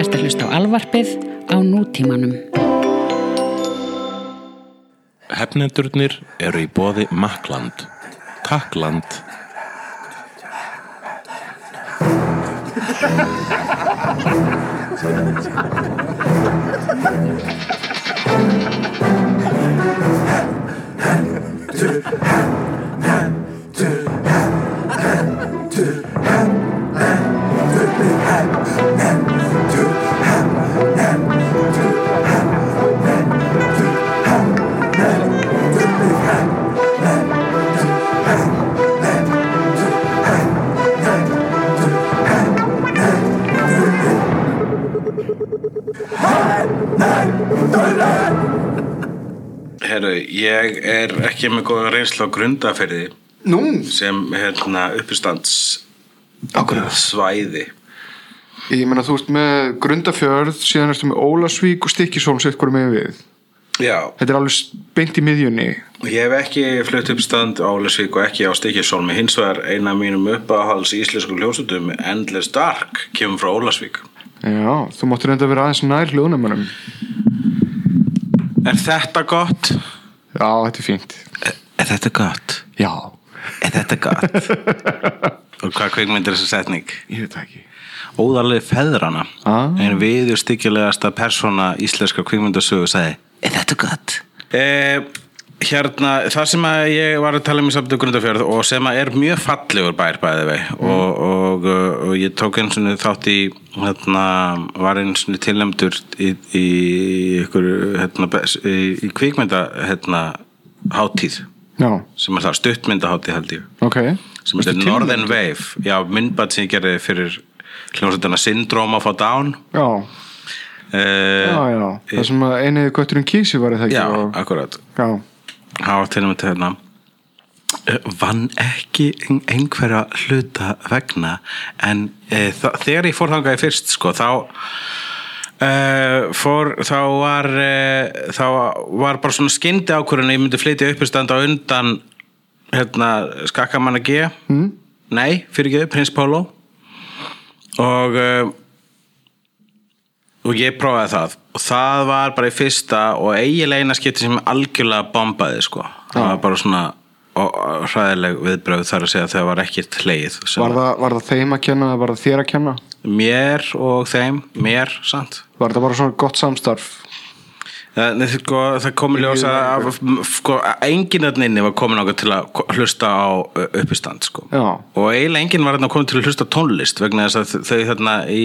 Ertu að hlusta á alvarpið á nútímanum. Hefnendurnir eru í bóði Makland. Takkland. Herru, ég er ekki með góða reynslu á grundaferði Nú, sem hérna uppistands Akkurat. svæði. ég meina þú ert með Grundafjörð, síðan ertu með Ólasvík og Stykkisólm sitt hverju með við. Já, Þetta er alveg beint í miðjunni. ég hef ekki flutt uppstand á Ólesvík og ekki á Stikisólmi. Hins vegar eina af mínum uppáhalds íslensku hljósutum, Endless Dark, kemur frá Ólesvík. Já, þú máttu reynda að vera aðeins nær hljóðnumannum. Er þetta gott? Já, þetta er fínt. Er þetta gott? Já, Er þetta gott? og hvað kveikmynd er þessi setning? ég veit ekki. Óðarlega feðrana Ah. en viður stykjulegasta persóna íslenska kvikmyndasögu sagði Er þetta gott? Eh, hérna, það sem að ég var að tala um í samtöku Grundafjörð og sem að er mjög fallegur bær bæði vei og, og, uh, og ég tók eins og þátt í hérna, var eins og tilnæmdur í, í ykkur hérna, í, kvikmynda hérna, hátíð. Já, sem er það stuttmyndahátíð held ég. Ok. sem er Northern Wave. Já, myndbætt sem ég gerði fyrir hljómsveitana Syndrome of a Down. Já, uh, já, já. Það sem að einiði götturinn kísi var það ekki. já, og- akkurat. Já, hafa til og með til hérna eh, vann ekki ein- einhverja hluta vegna en e, þegar ég fór þangað í fyrst sko, þá e, fór, þá var e, þá var bara svona skyndi ákvörðun að ég myndi flytja uppistand á undan hérna, skakkamanna G. Mm. nei, fyrir ekki, Prins Pólo og og ég prófaði það og það var bara í fyrsta og eiginlega eina skipti sem algjörlega bombaði sko það var bara svona hræðileg viðbröð þar að segja að það var ekkert hleið var það, var það þeim að kenna eða var það þér að kenna? mér og þeim, mér samt Var það bara svona gott samstarf? það, nei, sko, það kom í ljós að sko, enginn þarna inni var komin ákveð til að hlusta á uppistand sko. Og eiginlega enginn var komin til að hlusta tónlist vegna þess að þau þarna í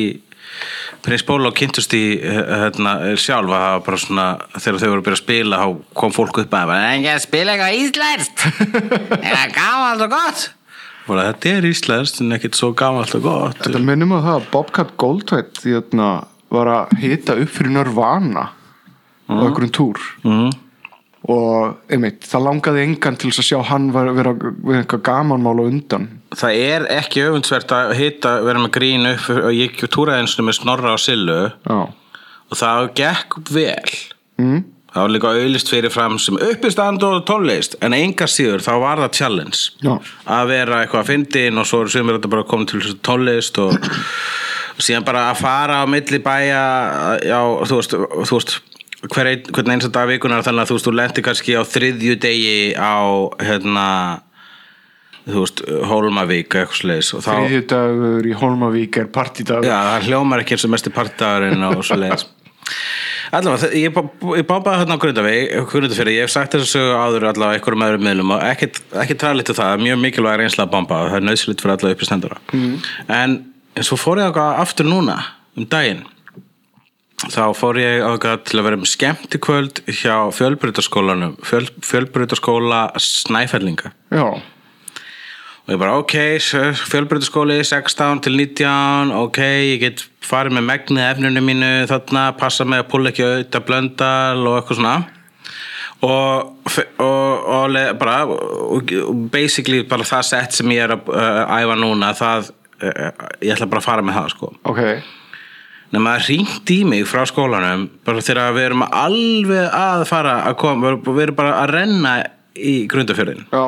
Prins Bóla kynntust í hérna, sjálf að var bara svona þegar þau voru að byrja að spila þá kom fólk upp að ekki að spila eitthvað íslenskt. Það er gamalt og gott. Og þetta er íslenskt en ekkert svo gamalt og gott. Þetta minnum á það að Bobcat Goldthwait þarna, var að hita upp fyrir Nirvana á einhverjum túr. Mm. og einmitt, það langaði engan til að sjá hann var, vera við eitthvað gamanmál og undan það er ekki öfundsvert að hitta vera með grín upp og ég túraði eins og með snorra á sillu Já, og það gekk vel mm. það var líka auðlist fyrir fram sem uppistand og tónlist en enga síður þá var það challenge Já. að vera eitthvað að fyndin og svo eru sumir þetta bara koma til tónlist og, og síðan bara að fara á milli bæja já, þú veist, þú veist hver ein, hvern eins að dag vikunar þannig að þú veist, þú lendi kannski á þriðju degi á hérna þú veist, Hólmavík eitthvað sliðis þá þriðju dagur í Holmavík er partídagur Já, það hljómar ekki eins og mesti partagurinn og svo leiðis Allavega, ég, bá- ég bábaði hérna á Grundaveg Grundafyrir, ég hef sagt þess að sögu áður allavega einhverjum öðrum miðlum og ekkert, ekkert træðlítið það, mjög mikilvæg reynsla að bomba það er nöðslit fyrir alla uppi stendura mm. en svo fór ég ákvað aftur núna um daginn. Þá fór ég ákvað til að vera með skemmtikvöld hjá fjölbrytaskólanum fjöl, fjölbrytaskóla Snæfellinga. Já, og ég bara ok, fjölbreytaskóli 16 til 19 ok, ég get farið með megnið efninu mínu þarna, passa með að púla ekki auðvitað blöndal og eitthvað svona. Og, og, og bara basically bara það sett sem ég er að uh, æfa núna það, uh, ég ætla bara að fara með það sko. Ok. Nema það ringt í mig frá skólanum bara þegar við erum alveg að fara að koma, við erum bara að renna í grundafjörðin Já,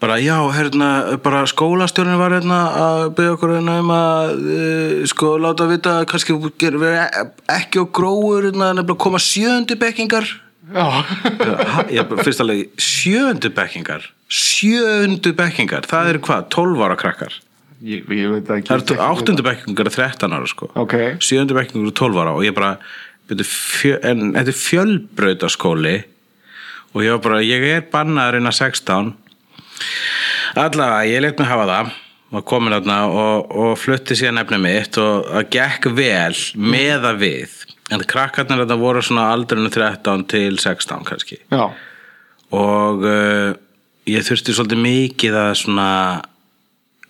bara já, hérna, bara skólastjórnin var hérna að byggja okkur hérna um að uh, sko láta vita að kannski vera ekki á gróur hérna, nefnilega koma sjöndi bekkingar. Já, Ha, ég fyrst alveg sjöundu bekkingar. Sjöundu bekkingar, það eru hvað 12 ára krakkar? Ég, ég veit ekki. Það eru áttundu bekkingar er 13 ára sko. Ok, sjöundu bekkingar er 12 ára og ég bara fjö, en þetta er fjölbrautaskóli og ég var bara, ég er bannaður innan 16 allavega, ég let mig hafa það. Var komin þarna og, og flutti síðan efni mitt og það gekk vel meða við. En krakkarnir þetta voru svona aldrinu 13 til 16 kannski. Já, og uh, ég þurfti svolítið mikið að svona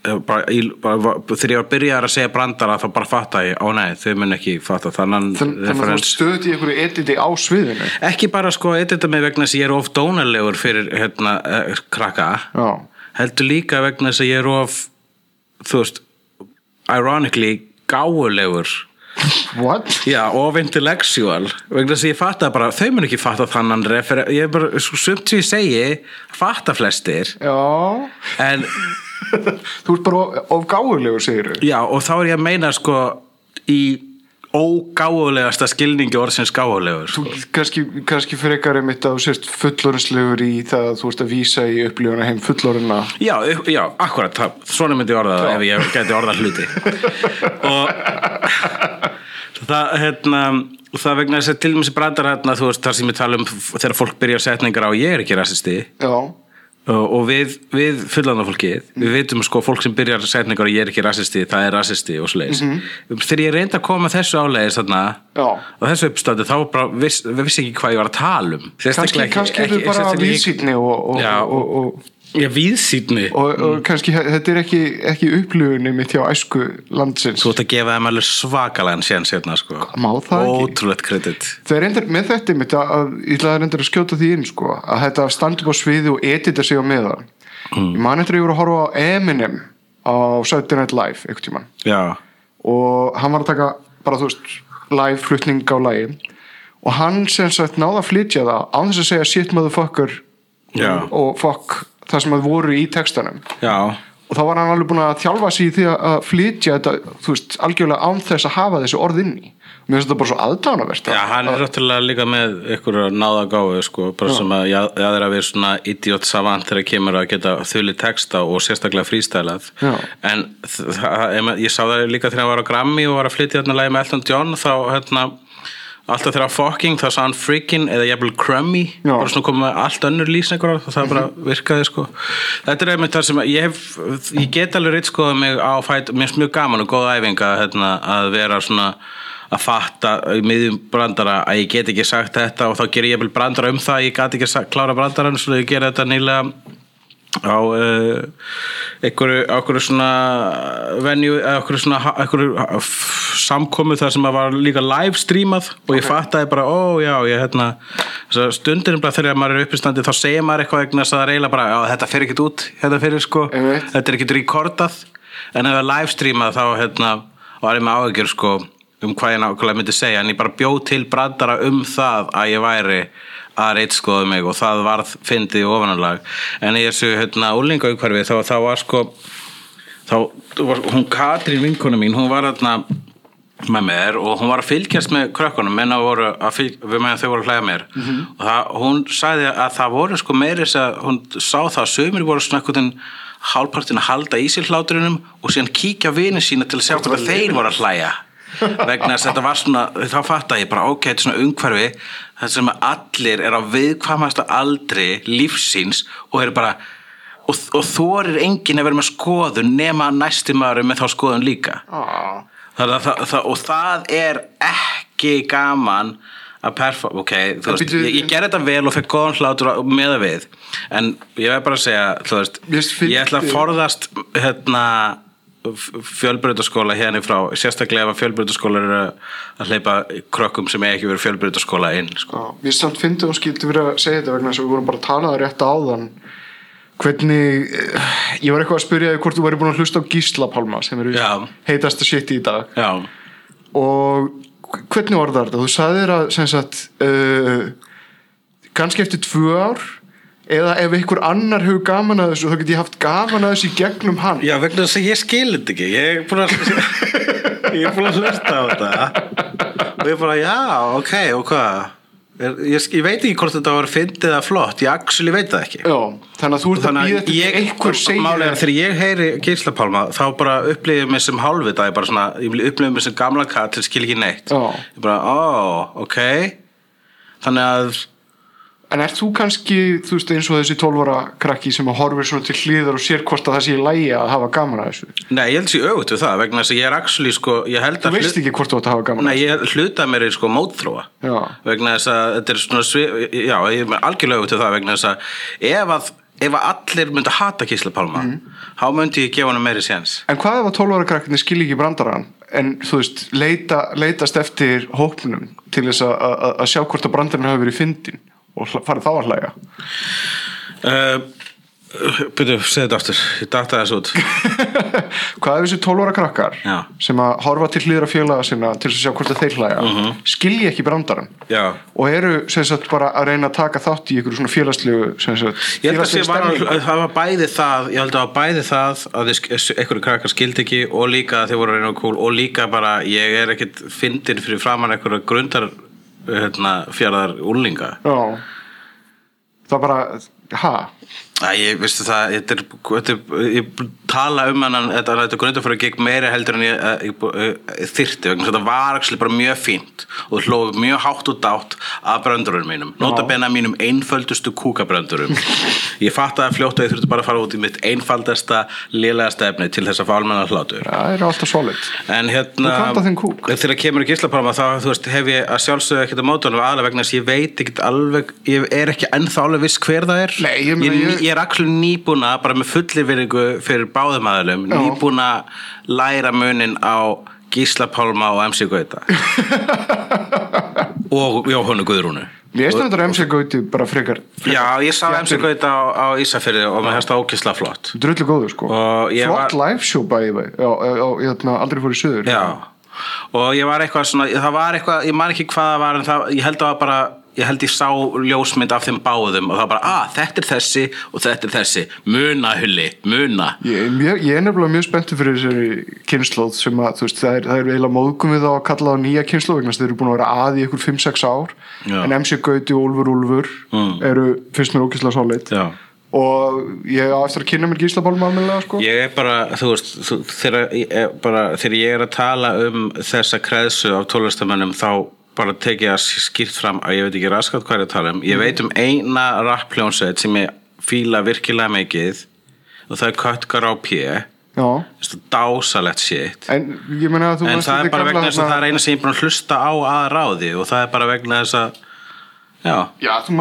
bara, í, bara, þegar ég var byrjar að segja brandara þá bara fatta ég, ó nei, þau mun ekki fatta þannig Þann, að þú í einhverju editi á sviðinu? Ekki bara sko edita mig vegna þess að ég er of dónalegur fyrir hérna, uh, krakka. Já, heldur líka vegna þess að ég er of þú veist ironically gáulegur. What? já, of intellectual. Vegna þess að ég fatta bara, þau mun ekki fatta þannan refer ég er bara, sumt sem ég segi fatta flestir. Já, en þú ert bara of- of gáulegur, segir þú já, og þá er ég að meina sko í ógáulegasta skilningi orðsins gáulegur Þú sko. kannski, kannski frekar einmitt að þú sérst fullorðslegur í það að þú ert að vísa í upplifuna heim fullorðina Já, já, akkurat, það, svona myndi ég orða það ef ég gæti orða hluti. Og það, hérna það vegna þess að til dæmis brandar hérna, þú veist, þar sem ég tala um þegar fólk byrjar setningar á ég er ekki rasisti. Já, og, og við, við fullandar fólkið, við veitum sko fólk sem byrjar setningar á ég er ekki rasisti, það er rasisti og svoleiðis. Þegar ég reyndi að koma þessu áleiðis þarna, Já. á þessu uppstáti þá bara viss, vissi ekki hvað ég var að tala um kannski, kannski er þau bara vísýtni og, og, og, og, Já, víðsýtni og, og kannski þetta er ekki, ekki upplifunni mitt hjá æsku landsins. Þú ert að gefa þeim alveg svakalega séns hérna sko. Má það ekki? Ótrúlegt kredit. Það er reyndar með þetta mitt að, að ég ætla að reyndar að skjóta því inn sko, að þetta standi upp á sviði og edita sig á meðan. Mm. ég man eftir að ég voru að horfa á Eminem á Saturday Night Live einhvern tímann. Já, og hann var að taka bara þú veist live flutning á lagi og hann sem sagt náða að flytja það án þess að segja shit motherfucker Já. og fuck það sem að voru í textanum. Já, og þá var hann alveg búin að þjálfa sig í því að- flytja þetta, þú veist, algjörlega án þess að hafa þessi orð inn í. Mér finnst þetta bara svo aðdánavert já, hann er náttúrulega líka með ykkur náða gáðu sko bara sem að ég er að vera svona idiot savant þegar kemur að geta þulli texta og sérstaklega frístælað Já. en það, ég sá það líka þegar hann var á Grammy og var að flytja hérna lagi með Elton John þá hérna alltaf þegar fucking þá sá hann freaking eða jafnvel crummy. Bara svona komið með allt önnur lýsingur og það bara virkaði sko. Þetta er einmitt það sem ég hef ég get alveg reitt skoða mig á fæt mér finnst mjög gaman og góð æfing að, hérna, að vera svona að fatta í miðjum brandara að ég get ekki sagt þetta og þá ger ég jafnvel brandara um það ég gat ekki sagt, klára brandaran svo ég gera þetta nýlega á uh, einhverju, einhverju svona venju, eða einhverju svona einhverju samkomu þar sem að var líka live streamað og ég fattaði bara, ó já, ég hérna stundin bara þegar maður er uppistandi þá segir maður eitthvað að það er eiginlega bara, já þetta fer ekkert út, þetta fyrir sko. Einmitt. þetta er ekkert rekordað en ef það er live streamað þá hérna var ég með áhyggjur sko um hvað ég nákvæmlega myndi segja. En ég bara bjóð til brandara um það að ég væri að reitskoða mig og það varð fyndið ofanarlag en í þessu hérna úlingaukvarfi þá, þá var sko þá var hún Katrín vinkona mín hún var hérna með mér og hún var að fylgjast með krökkunum. Menna voru að fylg, við meðan þau voru að hlæða mér. Og það, hún sagði að það voru sko meiri þess að hún sá það að sömur voru svona einhvern hálfpartin að halda í sér hláturinnum og síðan kíkja vini sína til að sjá hvað þeir voru að hlæja vegna þess að þetta var svona þá fatta ég bara ok, þetta er svona umhverfi það sem að allir er á viðkvæmasta aldri lífsins og eru bara og, og þorir enginn að vera með skoðun nema er með þá skoðun líka ah. það, það, það, og það er ekki gaman að perform ok, þú veist, ég, ég ger þetta vel og fekk góðan hlátur með það við en ég verð bara að segja þú veist, ég ætla að forðast hérna fjölbreytaskóla hérna frá sérstaklega ef að fjölbreytaskóla eru að hleypa krökkum sem ekki verið fjölbreytaskóla inn sko. Já, mér samt fyndi hún skildi verið að segja þetta vegna þess að við vorum bara að tala það rétt áðan hvernig eh, ég var eitthvað að spyrja þig hvort þú væri búin að hlusta á Gísla Pálma sem eru Já. heitasta shit í dag já, og hvernig var það þetta? Þú sagðir að sem sagt uh, kannski eftir tvö ár eða ef einhver annar hefur gaman að þessu þá get ég haft gaman að þessu í gegnum hann. Já, vegna þess að ég skil þetta ekki. Ég er búin að Ég er að hlusta á þetta. Og ég er bara, já, ok, og hvað? Er- Ég, ég veit ekki hvort þetta var fyndið eða flott. Ég actually veit það ekki. Já, þannig að þú ert að býða að eftir ég, einhver segir málega, þegar ég heyri Gísla Pálma þá bara upplifið mig sem hálfvita. Ég bara svona, ég upplifið mig sem gamla katt til skil ekki neitt. Já. ég bara, ó, ok. Þannig að En ert þú kannski, þú veist, eins og þessi 12 ára krakki sem að horfir svona til hliðar og sér hvort að það sé í lægi að hafa gaman að þessu? Nei, ég held sér auðvitað það vegna þess að ég er actually sko, ég held Þú að veist ekki hvort þú átt að hafa gaman Nei, að ég hluta mér í sko mótþróa. Já. vegna þess að þetta er svona svi, já, ég er algjörlega auðvitað það vegna þess að ef að, ef að allir myndi hata Gísla Pálma þá myndi ég gefa hann meiri séns. En hvað ef að 12 ára krakkinni skil ekki brandarann en þú veist, leita, leitast eftir hópnum til þess að, að, að sjá hvort að brandarinn hafi verið fyndin og farið þá að hlæga uh, Byrju, segðu þetta aftur. Ég data þessu út. Hvað ef þessi 12 ára krakkar Já. sem að horfa til hlýðra félaga sinna til að sjá hvort að þeir hlæga skilji ekki brandarann? Já. Og eru sagt bara að reyna að taka þátt í ykkur svona félagslegu að að það var bæði það ég held að það var bæði það að einhverju krakkar skildi ekki og líka að þeir voru að reyna kúl og líka bara ég er ekkit fyndin fyrir framann einhverju grundar hérna, fjaraðar úrlinga Já. Það bara, ha Æ, ég veistu það, þetta er, þetta er, ég tala um hann, þetta, þetta grundar fyrir að gegn meira heldur en ég, ég, ég, ég þyrti, vegna að þetta var actually bara mjög fínt og hlóð mjög hátt og dátt af bröndurum mínum, nota bena mínum einföldustu kúkabröndurum. ég fatt að fljótt að ég þurfti bara að fara út í mitt einfaldasta, lélegasta efni til þess að fá almenna hlátur. Það er alltaf solid. En hérna, að þegar kemur í gíslapálma þá þú veist, hef ég að sjálfsögðu ekkert að móta hann aðlega vegna þess að ég veit ég er er. Ég ég, ég- ég er actually nýbúna, bara með fullir virðingu fyrir báðum aðalum, Já. nýbúna læra munin á gíslapálma og MC Gauta. og Jóhannu Guðrúnu. Mér finnst þetta MC Gauti bara frekar, frekar Já, ég sá MC Gauta á, á Ísafirði og mér hefst það ókisla flott. Drullu góður sko ég Flott var- live show bæði ég hérna aldrei fór í söður Já, og ég var eitthvað svona, það var eitthvað, ég man ekki hvað það var en það, ég held að það var bara, ég held ég sá ljósmynd af þeim báðum og það var bara, að þetta er þessi og þetta er þessi, muna hulli, muna. Ég, er mjög, ég er nefnilega mjög spenntur fyrir þessari kynnslóð sem að, veist, það er, er eiginlega móðgum við þá að kalla það nýja kynnslóð vegna þess að þeir eru búin að vera að í ykkur 5-6 ár Já. en MC Gauti og Úlfur Úlfur Mm. eru fyrst mér ókislega solid Já. og ég á eftir að kynna mér gíslapálma almennilega sko Ég er bara, þú veist, þú, þegar, ég er bara, þegar ég er að tala um þessa kreðsu af tónlistamönnum þá bara tek ég að skýrt fram að ég veit ekki raskat hvað er að tala um. Ég veit um eina rappljónsveit sem ég fíla virkilega mikið og það er Köttkar á P. Er dásalegt shit. en ég En það er bara vegna þess að það er eina sem ég er búin að hlusta á að ráði og það er bara vegna þess að já, Já, þú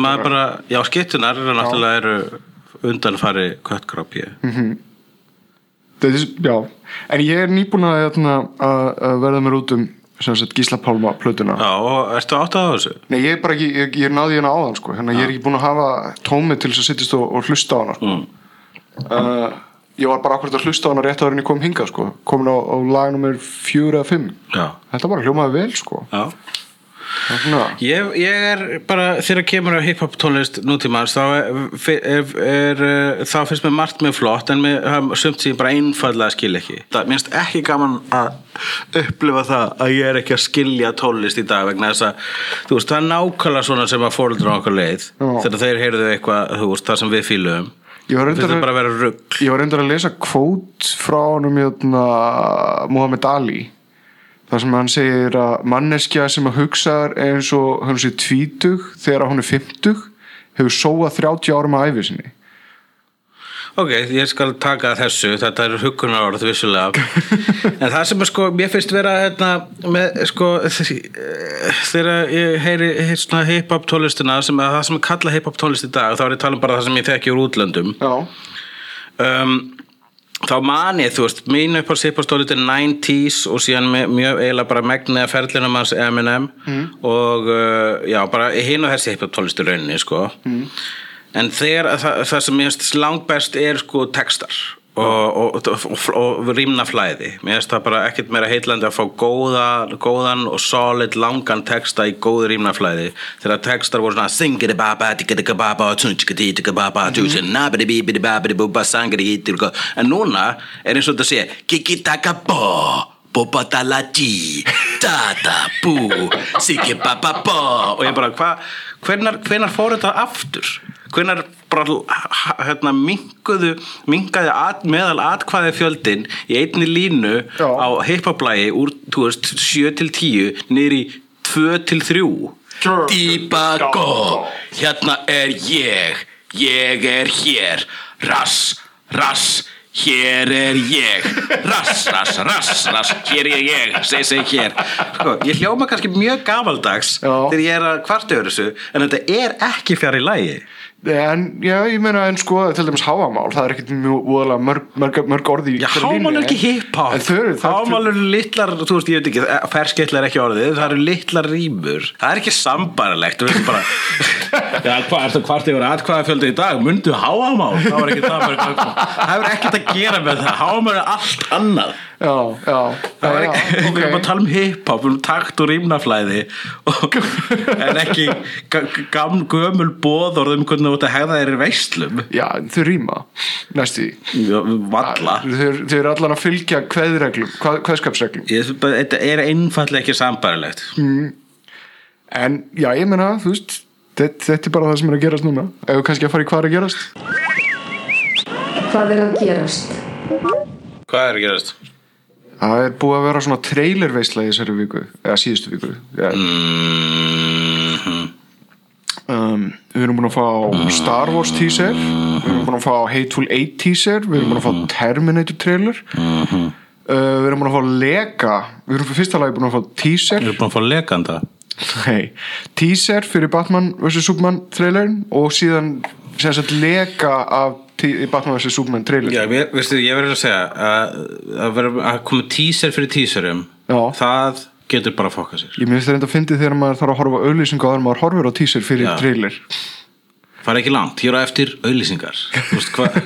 maður bara já, skittunar eru náttúrulega eru undanfari köttgrápi Mhm. Þetta er, já, en ég er nýbúin að, hérna, að, að verða mér út um sagt, Gísla Pálma plötuna. Já, og ertu áttað á þessu? Nei, ég er bara ekki, ég, ég náði hérna áðan sko, hérna ég er ekki búin að hafa tómið til þess að sittist og, og hlusta á hana sko. Mm. uh, Ég var bara akkurat að hlusta á hana rétt áður en ég kom hingað sko, komin á, á lag nummer fjögur eða fimm. Þetta bara hljómaði vel sko. Já Ég, ég er bara, þegar kemur á hip-hop tónlist nútímans þá er, er, er, þá finnst mér margt mjög flott en mér er sumt sem ég bara einfallega skil ekki. Það minnst ekki gaman að upplifa það að ég er ekki að skilja tónlist í dag vegna þess að þú veist, það er nákvæmlega svona sem að á okkur leið Já. þegar þeir heyrðu eitthvað, þú veist, það sem við fíluðum. Ég var reyndar að- bara að vera rugg Ég var reyndar að lesa kvót frá honum hérna, Muhammad Ali þar sem hann segir að manneskja sem að hugsa eins og hann sé tvítug þegar hún er fimmtug hefur sóað 30 árum að æfi sinni. Ok, ég skal taka þessu, þetta er hugunar orð vissulega. En það sem sko, mér finnst vera hérna, með, sko, þegar ég heyri hip-hop tónlistina sem að það sem er kalla hip-hop tónlist í dag þá er ég að tala um bara það sem ég þekki úr útlöndum. Já, um, þá man ég, þú veist, mín upp á hip-hop-tónlist er 90s og síðan mjög eiginlega bara megniða ferlinum hans Eminem. Og uh, já, bara hinn og þessi hip-hop-tónlist í rauninni, sko. En þegar það, það sem ég finnst langbest er sko textar og, og, og, og rýmna flæði mér finnst það bara ekkert meira heitlandi að fá góða, góðan og solid langan texta í góðu rýmna flæði þegar textar voru svona singiri baba tikka baba tunchikati tikka baba nabidi bibidi babidi bubba sangiri en núna er eins og þetta sé kiki taka bo Boba dalati, dada, bú, siki baba bo og ég bara, hva, hvenar, hvenar fór þetta aftur? Hvenar bara hérna minkuðu, minkaði at, meðal atkvæði fjöldin í einni línu Já. á hiphoplægi úr, þú veist, 7 til 10 niður í 2 til 3 Sure. Díbago, hérna er ég, ég er hér, rass, rass, hér er ég, rass, rass, rass, rass, hér er ég, seg, seg hér. Sko, ég hljóma kannski mjög gamaldags Já. þegar ég er að kvarta yfir þessu, en þetta er ekki fjari lægi. En, já, ég meina, en sko, til dæmis háamál, það er ekkert mjög voðalega mörg, mörg, mörg orði Já, hámál er ekki hip-hop. Hámál eru litlar, þú veist, ég veit ekki Ferskeittla er ekki orðið, það eru litlar rýmur Það er ekki sambarlegt Þú veist bara Já, hvað er það hvart yfir atkvæðafjöldu í dag? Mundu hámál, það var ekki það Það hefur ekkert að gera með það. Hámál er allt annað Já, já, Það var já, ekki, já, við erum að tala um hip-hop, við erum takt og rýmnaflæði og, en ekki ga- gam, gömul bóðorð um hvernig þú ert að hegða þér í veislum. Já, þau rýma, næstu Valla. Þau eru allan að fylgja kveðreglum, hvað, kveðskapsreglum. Ég, bara- Þetta er einfallega ekki sambarilegt En, já, ég meina, þú veist þetta, þetta er bara það sem er að gerast núna. Við kannski að fara í hvað er að gerast? Hvað er að gerast? Hvað er að gerast? Það er búið að vera svona trailerveisla í þessari viku Eða síðustu viku ja. Mm um, Við erum búin að fá Star Wars teaser Við erum búin að fá Hateful Eight teaser Við erum búin að fá Terminator trailer. Uh, Við erum búin að fá Lega Við erum fyrir fyrsta lagi búin að fá teaser. Ég er búin að fá lekanda Nei, teaser fyrir Batman vs. Superman trailerin og síðan leka af tí- Batman vs. Superman trailer Já, mér, veistu, ég verður að segja að, að, vera, að koma teaser fyrir teaserum Já. það getur bara að fokka sér Ég minnst þetta að fyndi þegar maður þarf að horfa auðlýsingu og þegar maður horfir á teaser fyrir Já. trailer Er ekki langt, er á eftir auðlýsingar Þú veist hvað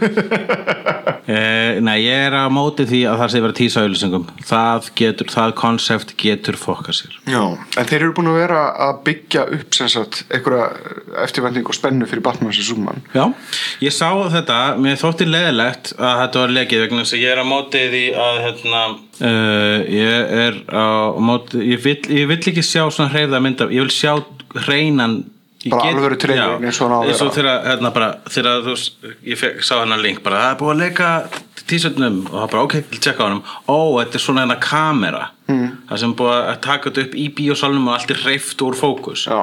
e, Nei, ég er á móti því að það sé vera tísa auðlýsingum Það getur, það konsept getur fokka sér. Já, en þeir eru búin að vera að byggja upp sem sagt einhverja eftirvending og spennu fyrir Batman vs. Superman. Já, ég sá þetta, mér þótti leðilegt að þetta var lekið vegna þess að ég er á móti því að hérna, uh, ég er á móti, ég vill, ég vill ekki sjá svona hreyfða mynda, ég vil sjá hreinan ég Bara alvöru trailer, Já, eins og hann á að eins og vera. þegar, hérna bara, þegar þú ég fek, sá hennar link bara, það er búið að leika tísöndnum og það bara, ok, vil tjekka á hennum ó, þetta er svona hennar kamera. Mm. það sem búið að taka þetta upp í bíósalunum og allt er reyft úr fókus. Já,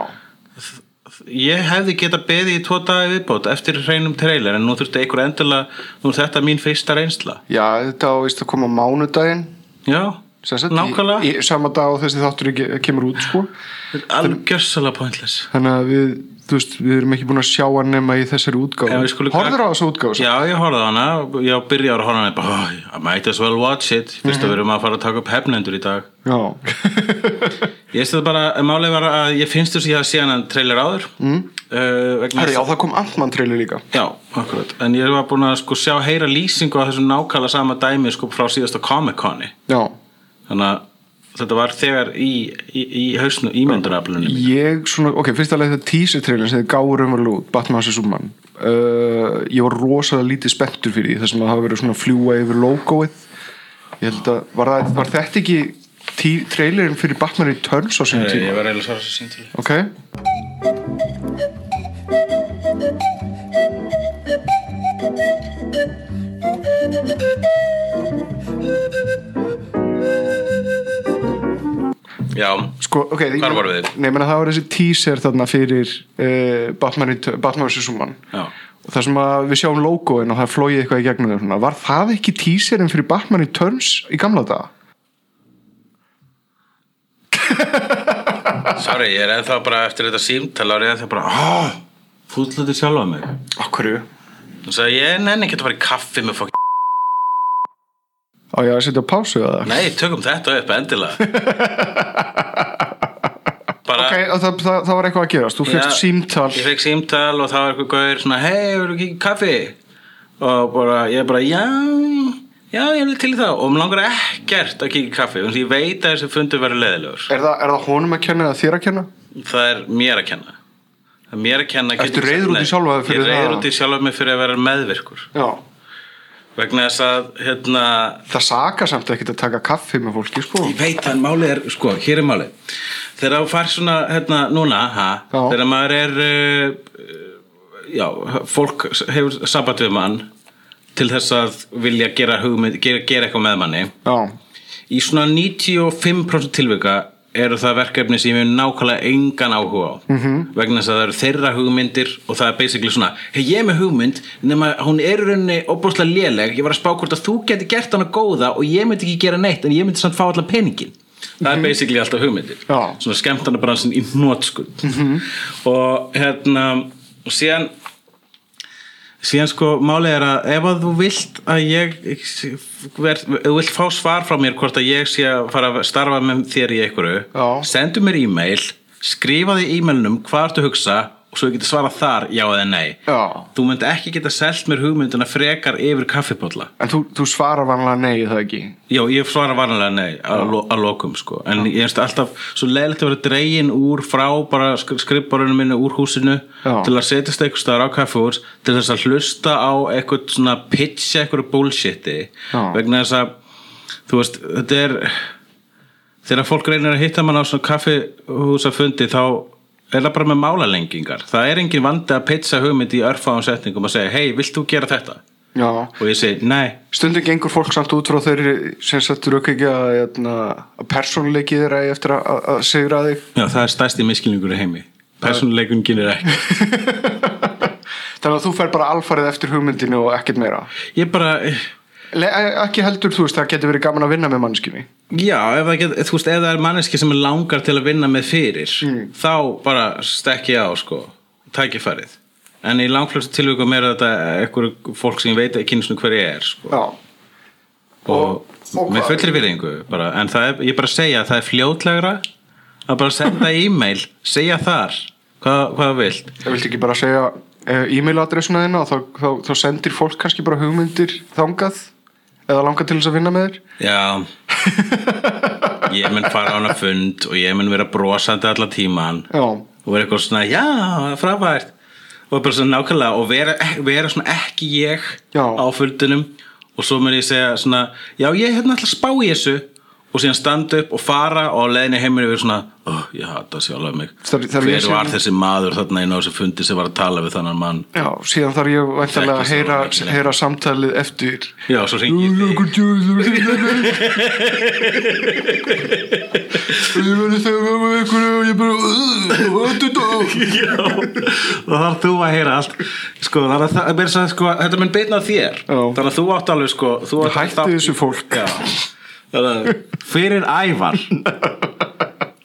Ég hefði geta beðið í tvo dagi viðbót eftir hreinum trailer en nú þurfti einhver endilega, nú er þetta mín fyrsta reynsla. Já þetta á að koma mánudaginn. Já, sem sagt, nákvæmlega, í, í sama dag og þessi þáttur kemur út sko alveg gjössalega pointless. þannig að við, veist, við erum ekki búin að sjá hann nema í þessari skulum- Horður á þessu útgáfu? Já, ég horfði á hana, ég byrjaði að horfa hana, bara, oh, I might as well watch it, fyrst að við erum að fara að taka upp hefnendur í dag. Já, Ég það bara, málið var að ég finnst þess að ég hafa séð hann trailer áður. Mm. Uh, Herri, já, það kom Ant-Man trailer líka Já, akkurat, en ég var búin að sko sjá heyra lýsingu á þessum nákvæmlega sama dæmi sko frá síðasta Comic-Coni. Já, þannig að þetta var þegar í, í, í hausnu ímyndunaflunum ég svona, ok, fyrst að leið þetta teaser trailer sem þið gáur umverulega út, Batman vs. Superman. Uh, ég var rosalega lítið spenntur fyrir því þess að það hafa verið svona fljúa yfir logoið. Ég held að, var, það, var þetta ekki trailerin fyrir Batman Returns á ég tíma? var eiginlega svara svo síntil Ok, já, sko, ok Hvar vorum við? Nei, menna, það var þessi teaser þarna fyrir uh, Batman, vs. Superman og það sem að við sjáum logoin og það flóið eitthvað í gegnum þau svona. var það ekki teaserin fyrir Batman Returns í gamla daga? sorry, ég er ennþá bara eftir þetta símtal og ég er ennþá bara oh, fúllandi sjálfa mig Akkurju? og sagði ég nenni ekki að fara í kaffi með fokk Á ég að setja pásu eða? nei, tökum þetta upp endilega. Bara Ok, það, það, það var eitthvað að gerast, þú Já, símtal. ég fekk símtal og það var eitthvað gauður svona hei, verður ekki kaffi? Og bara, ég bara, já, Já, ég alveg til það. Og mér langar ekkert að kíkja í kaffi þannig að ég veit að þessi fundur verður leðilegur Er það, er það honum að kenna eða þér að kenna? það er mér að kenna. Það er mér að kenna Ertu getur- reiður út í Nei, sjálfa þig fyrir ég er reiður það? út í sjálfa mig fyrir að vera meðvirkur. Já vegna þess að hérna, Það saka samt ekkert að taka kaffi með fólki sko. Ég veit að málið er sko, hér er málið. Þegar þú fær svona, hérna, núna ha, þegar maður er uh, já, fólk hefur sabbat við mann til þess að vilja gera, hugmynd, gera, gera eitthvað með manni. Já, í svona 95% tilvika eru það verkefni sem ég hef nákvæmlega engan áhuga á -hmm. vegna þess að það eru þeirra hugmyndir og það er basically svona hei ég er með hugmynd nema hún er rauninni óbúslega léleg, ég var að spá hvort að þú geti gert hana góða og ég myndi ekki gera neitt en ég myndi samt fá allan peningin það er basically alltaf hugmyndir Já. svona skemmtana bransin í hnótskund -hmm. og hérna og síðan síðan sko málið er að ef að þú vilt að ég ver, þú vilt fá svar frá mér hvort að ég sé að fara að starfa með þér í einhverju Já. sendu mér e-mail skrifaði í e-mailnum hvað ertu að hugsa og svo geti svarað þar já eða nei. Já. þú myndi ekki geta selt mér hugmynduna frekar yfir kaffipólla en þú, þú svarar vanlega nei það ekki? Já, ég svara vanlega nei að, lo, að lokum sko. En ég finnst alltaf svo leiðilegt að vera dregin úr frá bara skrifborinu minni úr húsinu Já. til að setjast eitthvað staðar á kaffehús til þess að hlusta á eitthvað svona pitcha eitthvað bullshiti Já. vegna þess að þú veist, þetta er þegar fólk reynir að hitta mann á svona kaffihúsafundi þá er það bara með málalengingar? Það er engin vandi að pitcha hugmynd í örfáum setningum og segja, hei, vilt þú gera þetta? Já, og ég segi, nei. Stundum gengur fólk samt út frá þeirri sem settur auk ekki að, hérna, að persónuleiki þeirra eigi eftir að, að, að segra þig. Já, það er stærsti miskilningur í heimi. Personleikun kynir ekki. Þannig að þú fer bara alfarið eftir hugmyndinu og ekkert meira? Ég bara, ekki heldur þú veist það getur verið gaman að vinna með mannskinni já, ef það, get, þú veist, ef það er manneski sem er langar til að vinna með fyrir þá bara stekki á, sko tækifærið. En í langflöstu tilvíkum er þetta eitthvað fólk sem veit ekki einu hver ég er, sko. Og, Og- og með fullri virðingu en það er, ég bara segja að það er fljótlegra að bara senda e-mail segja þar, hvað, hvað þú vilt. Ég vilti ekki bara segja eh, e-mail adressuna þína og þá, þá, þá sendir fólk kannski bara hugmyndir þangað eða langar til þess að vinna með þér? Já. Ég mun fara á hana fund og ég mun vera brosandi alla tíman. Já, og vera eitthvað svona, já, frábært. Og bara svona nákvæmlega og vera, vera svona ekki ég Já. á fundinum. Og svo mun ég segja svona, já, ég er hérna alltaf að spá í þessu og síðan standa upp og fara og á leiðinni heimur vera svona, oh, ég hata sjálf mig Það- það hver var þessi maður þarna inn á þessu fundi sem var að tala við þannan mann já, síðan þarf ég að heyra, heyra samtalið eftir Já, svo ringi ég þig Ég verði þegar með ykkur og ég bara Þetta Já, og þar þú að heyra allt sko, þannig að það er sko, þetta mun beitna á þér Já. þannig að þú átt alveg sko, þú átt Hætti þátt- þessu fólk Já. Að fyrir ævar.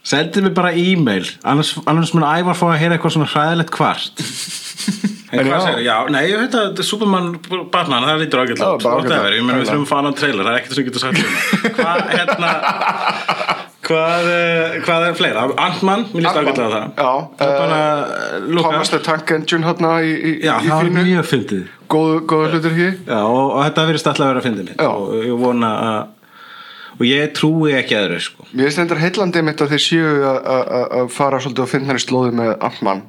Sendið mér bara e-mail. Annars, annars mun ævar fá að heyra eitthvað svona hræðilegt kvart. En hvað segir, já, nei, ég veit að þetta er Superman Batman, það lítur ágætlega. ég meina við þurfum að fá annan trailer, það er ekkert sem getur sagt um. Hvað, hérna hvað, eh, hvað er fleira? Ant-Man, mér líst ágætlega á það. Eh, uh, Thomas the Tank Engine hérna í, í, Já, í það var fínu. mjög fyndið. Góðu, góðu hlutur hér. Já, og, og þetta verðist alltaf að vera fyndið mitt. Og ég vona að og ég trúi ekki aðra sko. Mér finnst þetta heillandi mitt að þeir séu að- fara svolítið á fyndnari slóði með Ant-Man.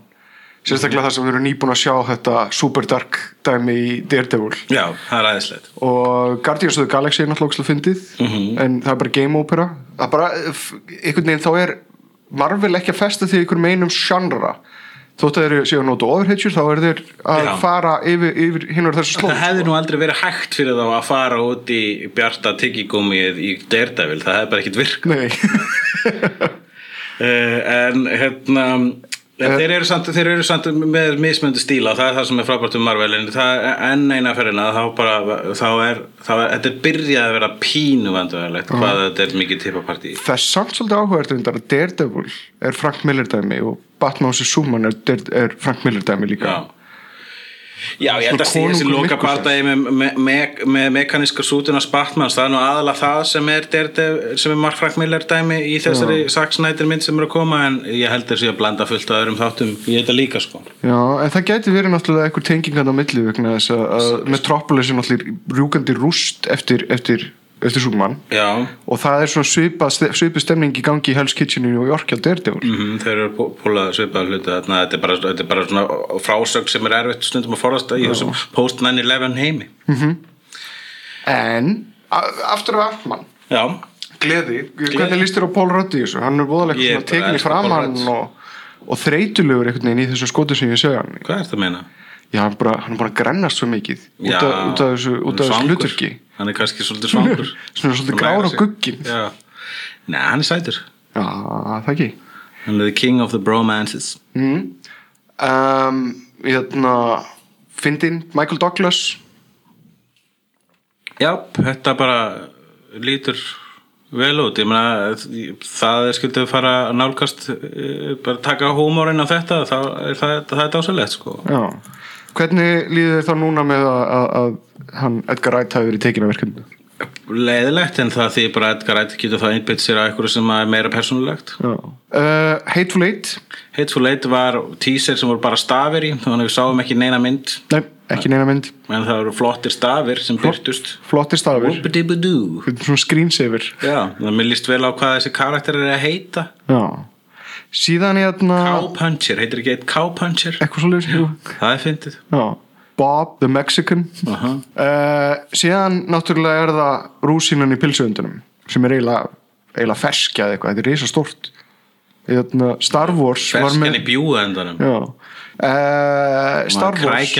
Sérstaklega þar sem við erum nýbúin að sjá þetta Super Dark dæmi í Daredevil. Já, það er aðeinslegt og Guardians of the Galaxy er náttúrulega fyndið Mhm. en það er bara game opera. Það bara, f- einhvern veginn þá er Marvel ekki að festa því einhverjum einum genre þótt að þeir séu að nota overhitchur þá er þeir að Já. fara yfir, yfir hinn og þessu slóð Það hefði nú aldrei verið hægt fyrir þá að fara út í bjarta tyggigúmið í Daredevil, það hefði bara ekkit virk uh, en hérna en þeir, eru samt, þeir eru samt með mismöndi stíla og það er það sem er frábært um Marvel en það er enn eina ferðina þá bara, þá er, þá er þetta er byrjað að vera pínu vandræðilegt hvað þetta er mikið tippapartí það er samt svolítið áhugavert að Daredevil er Frank Miller dæmi og Batman vs. Superman er, er, er Frank Miller dæmi líka. Já. Já, ég held að Svona þessi loka partæði með, með, með, með mekaníska sútuna Spartmans, það er nú aðalega það sem er, sem er Mark Frank Miller dæmi í þessari Zack Snyder mynd sem er að koma en ég held þessi að blanda fullt af öðrum þáttum í þetta líka sko. Já, en það gæti verið náttúrulega einhver tengingan á milli vegna þess að, að Metropolis er náttúrulega rjúkandi rúst eftir, eftir, eftir Já, og það er svona svipað svipa stemning í gangi í Hell's Kitchen í New York hjá Daredevil. Mm, þeir eru púlað svipað hluti þetta er bara, þetta er bara svona frásög sem er erfitt stundum að forðast í þessum post 9-11 heimi. En a- aftur af Altman Já, Gleði, hvernig líst þér á í þessu? Hann er voðalega Ég svona bara tekin í elska Paul framann Rudd. og, og þreytulegur einhvern veginn í þessu skotu sem ég segja hann hvað er þetta að meina? Já, hann, bara, hann er bara að grennast svo mikið út Já, út af þessu, út af þessu hlutverki. Hann er kannski svolítið svangur. Svolítið grár á gugginn. Já, Nei, hann er sætur. Já, það ekki. Hann er the king of the bromances. Mm. um, Hérna Fyndin, Michael Douglas. Já, þetta bara lítur vel út, ég meina það er skildið að fara að nálgast eh, bara taka húmórin á þetta þá er það, það er dásalegt sko. Já Hvernig líður þér þá núna með að, að, að hann Edgar Wright hafi verið tekin af verkefni? leiðilegt en það því bara Edgar Wright getur það einbytt sér að eitthvað sem er meira persónulegt. Uh, Hateful Eight? Hateful Eight var teaser sem voru bara stafir í þannig að við sáum ekki neina mynd. Nei, ekki neina mynd. En það voru flottir stafir sem byrtust Flottir stafir. Whoopidibidoo Svona screensaver. Já, það mér líst vel á hvað þessi karakter er að heita. Já Síðan hérna Cowpuncher, heitir ekki eitt Cowpuncher? Eitthvað svolítið Það er fyndið. Bob the Mexican. Aha. uh, Síðan náttúrulega er það rúsinan í pilsuöndunum sem er eiginlega, eiginlega ferskjað eitthvað, þetta er stórt Hérna, Star Wars var Ferskan í bjúendanum Já. Uh, Star Wars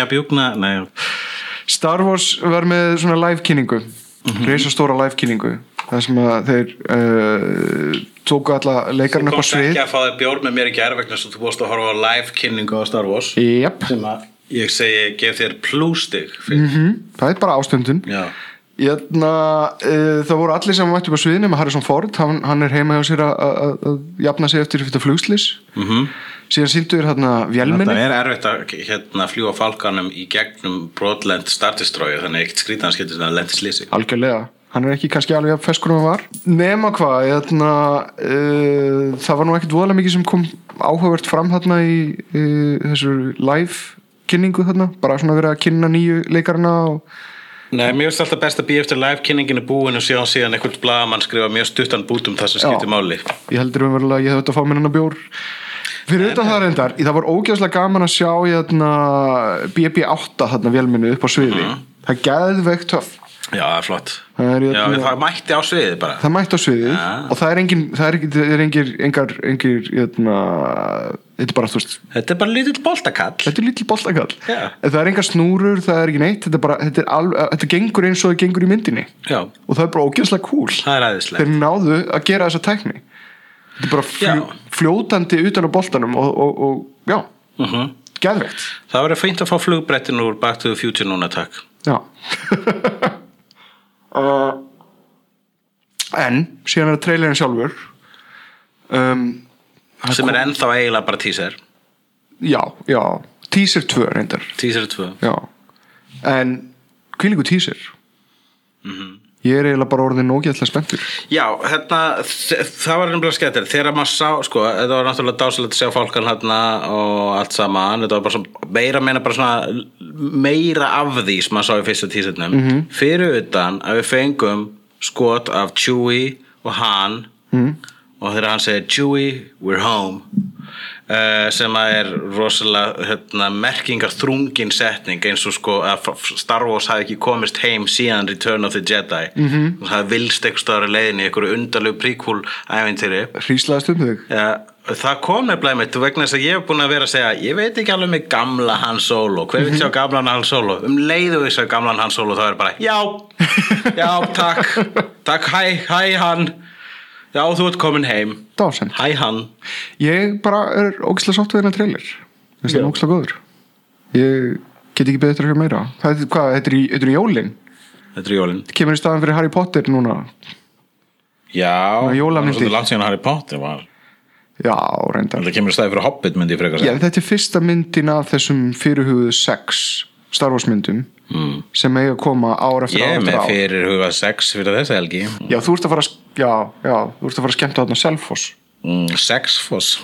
Star Wars var með svona live kynningu mm -hmm. stóra live kynningu það sem að þeir uh, tóku alla leikarinn upp á komst svið ekki að fá þér bjórn með mér í gerðvegna svo þú búist að horfa á live kynningu á Star Wars. Jep, sem að ég segi gef þér plústig mm það er bara ástöndun Já, Jæna, uh, það voru allir sem mættu upp á sviðinu með Harrison Ford, hann, hann er heima hjá sér að- jafna sig eftir þetta flugslis mm síðan síndu þér hérna Þetta vélminni er erfitt að hérna, fljúa falkanum í gegnum brotlend Star Destroyer þannig ekkert skiltur þannig að lendi slísi algjörlega, hann er ekki kannski alveg jafn feskur um hann var. Nema hvað hérna, uh, það var nú ekkert voðalega mikið sem kom áhugavert fram þarna í uh, þessu live kynningu þarna, bara svona verið að kynna nýju leikarina og Nei, mér finnst alltaf best að býja eftir live kynninginu búin og síðan síðan einhvern blagamann skrifa mjög stuttan bút um það sem skiptir máli. Ég heldur um að ég hef þetta að fá mér hennar bjór. Fyrir utan það reyndar, það var ógeðslega gaman að sjá hérna, BB8 þarna vélminni upp á sviði. Það er geðveikt töff Já, það er flott. Það, er, Já, hérna, það mætti á sviðið bara. Það mætti á sviði Ja. og það er engin það er, er engir, engar, engir hérna, þetta er bara, þú veist Þetta er bara lítill boltakall. Þetta er lítill boltakall. Já. Það er engar snúrur, það er ekki neitt þetta, er bara, þetta, er alveg, þetta gengur eins og það gengur í myndinni. Já, og það er bara ógeðslega cool. Það er aðeinslegt þeir náðu að gera þessa tækni. Þetta er bara fljó, Já. fljótandi utan á boltanum og, og, og já, uh geðvegt Það verður fínt að fá flugbrettin úr Back to the Future núna takk. Já uh, en síðan er trailerin sjálfur. Um, sem er ennþá eiginlega bara teaser. Já, já, teaser 2 reyndar. Teaser 2 já, en hvílíku teaser ég er eiginlega bara orðin ógeðslega spenntur. Já, hérna, það var nefnilega skemmtir þegar maður sá, sko, þetta var náttúrulega dásalegt að sjá fólkan hérna og allt saman. Þetta var bara svona, meira meina bara svona meira af því sem maður sá í fyrsta tísernum -hmm. fyrir utan að við fengum skot af Chewie og Han mm. og þegar hann segir Chewie, we're home Uh, sem að er rosalega hérna, merkingar þrungin setning eins og sko að Star Wars hafi ekki komist heim síðan Return of the Jedi. Mm -hmm. það hafi vilst eitthvað í leiðinni í einhverju undarlegu príkúl ævintýri. Hríslaðast um þig. Ja, það kom nefnilega mitt vegna þess að ég hef búin að vera að segja ég veit ekki alveg með gamla Han Solo. Hver veit sjá gamlan Han Solo? Um leiðu við sjá gamlan Han Solo þá er bara já, já takk. Takk hæ, hæ Han já þú ert komin heim. Dásend hæ Han ég bara er ógeðslega sátt við hennar trailer. Þess að Já. hann er ógeðslega góður. Ég get ekki beðið eftir að höra meira. Það er, hvað, þetta er í, þetta er í jólin? Þetta er jólin. Kemur í staðan fyrir Harry Potter núna. Já, það er svolítið langt síðan Harry Potter var. Já, reyndar. Það kemur í staði fyrir Hobbit myndi já, þetta er fyrsta myndin af þessum fyrirhuguðu sex Star Wars myndum mm. sem eiga að koma ár eftir Ég ár er eftir með fyrir huga sex fyrir þessa helgi Já, þú ert að fara að, já, já, þú ert að fara að skemmta þarna Selfoss mm, Sexfoss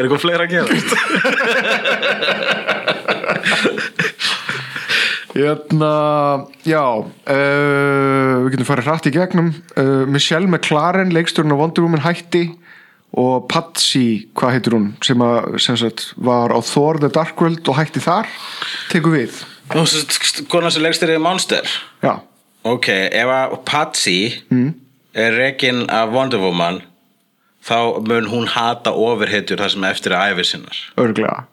Er eitthvað fleira að gera? Hérna, já uh, við getum farið hrætt í gegnum. Uh, Michelle McLaren leikstjórn á Wonder Woman hætti. Og Patsy, hvað heitir hún sem, að, sem sagt, var á Thor the Dark World og hætti þar. Tekur við. Konar sem legstir er Monster. Já, Ok, ef að Patsy Mm. er rekin af Wonder Woman þá mun hún hata ofurhetjur það sem eftir er æfir sinnar. Örglega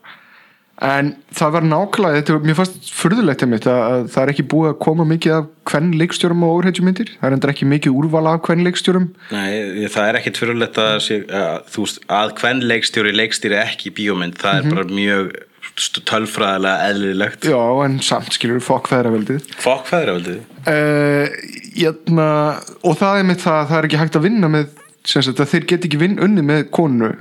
en það var nákvæmlega þetta, mér fannst furðulegt einmitt að, að það er ekki búið að koma mikið af hvern leikstjórum og óreitjumyndir, það er endur ekki mikið úrvala af hvern leikstjórum Nei, það er ekkit fyrirlegt að, að, að hvern leikstjóri leikstýri ekki í bíómynd, það er bara mjög tölfræðilega eðlilegt. Já, en samt skilur fokk feðraveldið Fokk feðraveldið uh, jötna, og það er með það að það er ekki hægt að vinna með sagt að þeir get ekki vinn unni með konu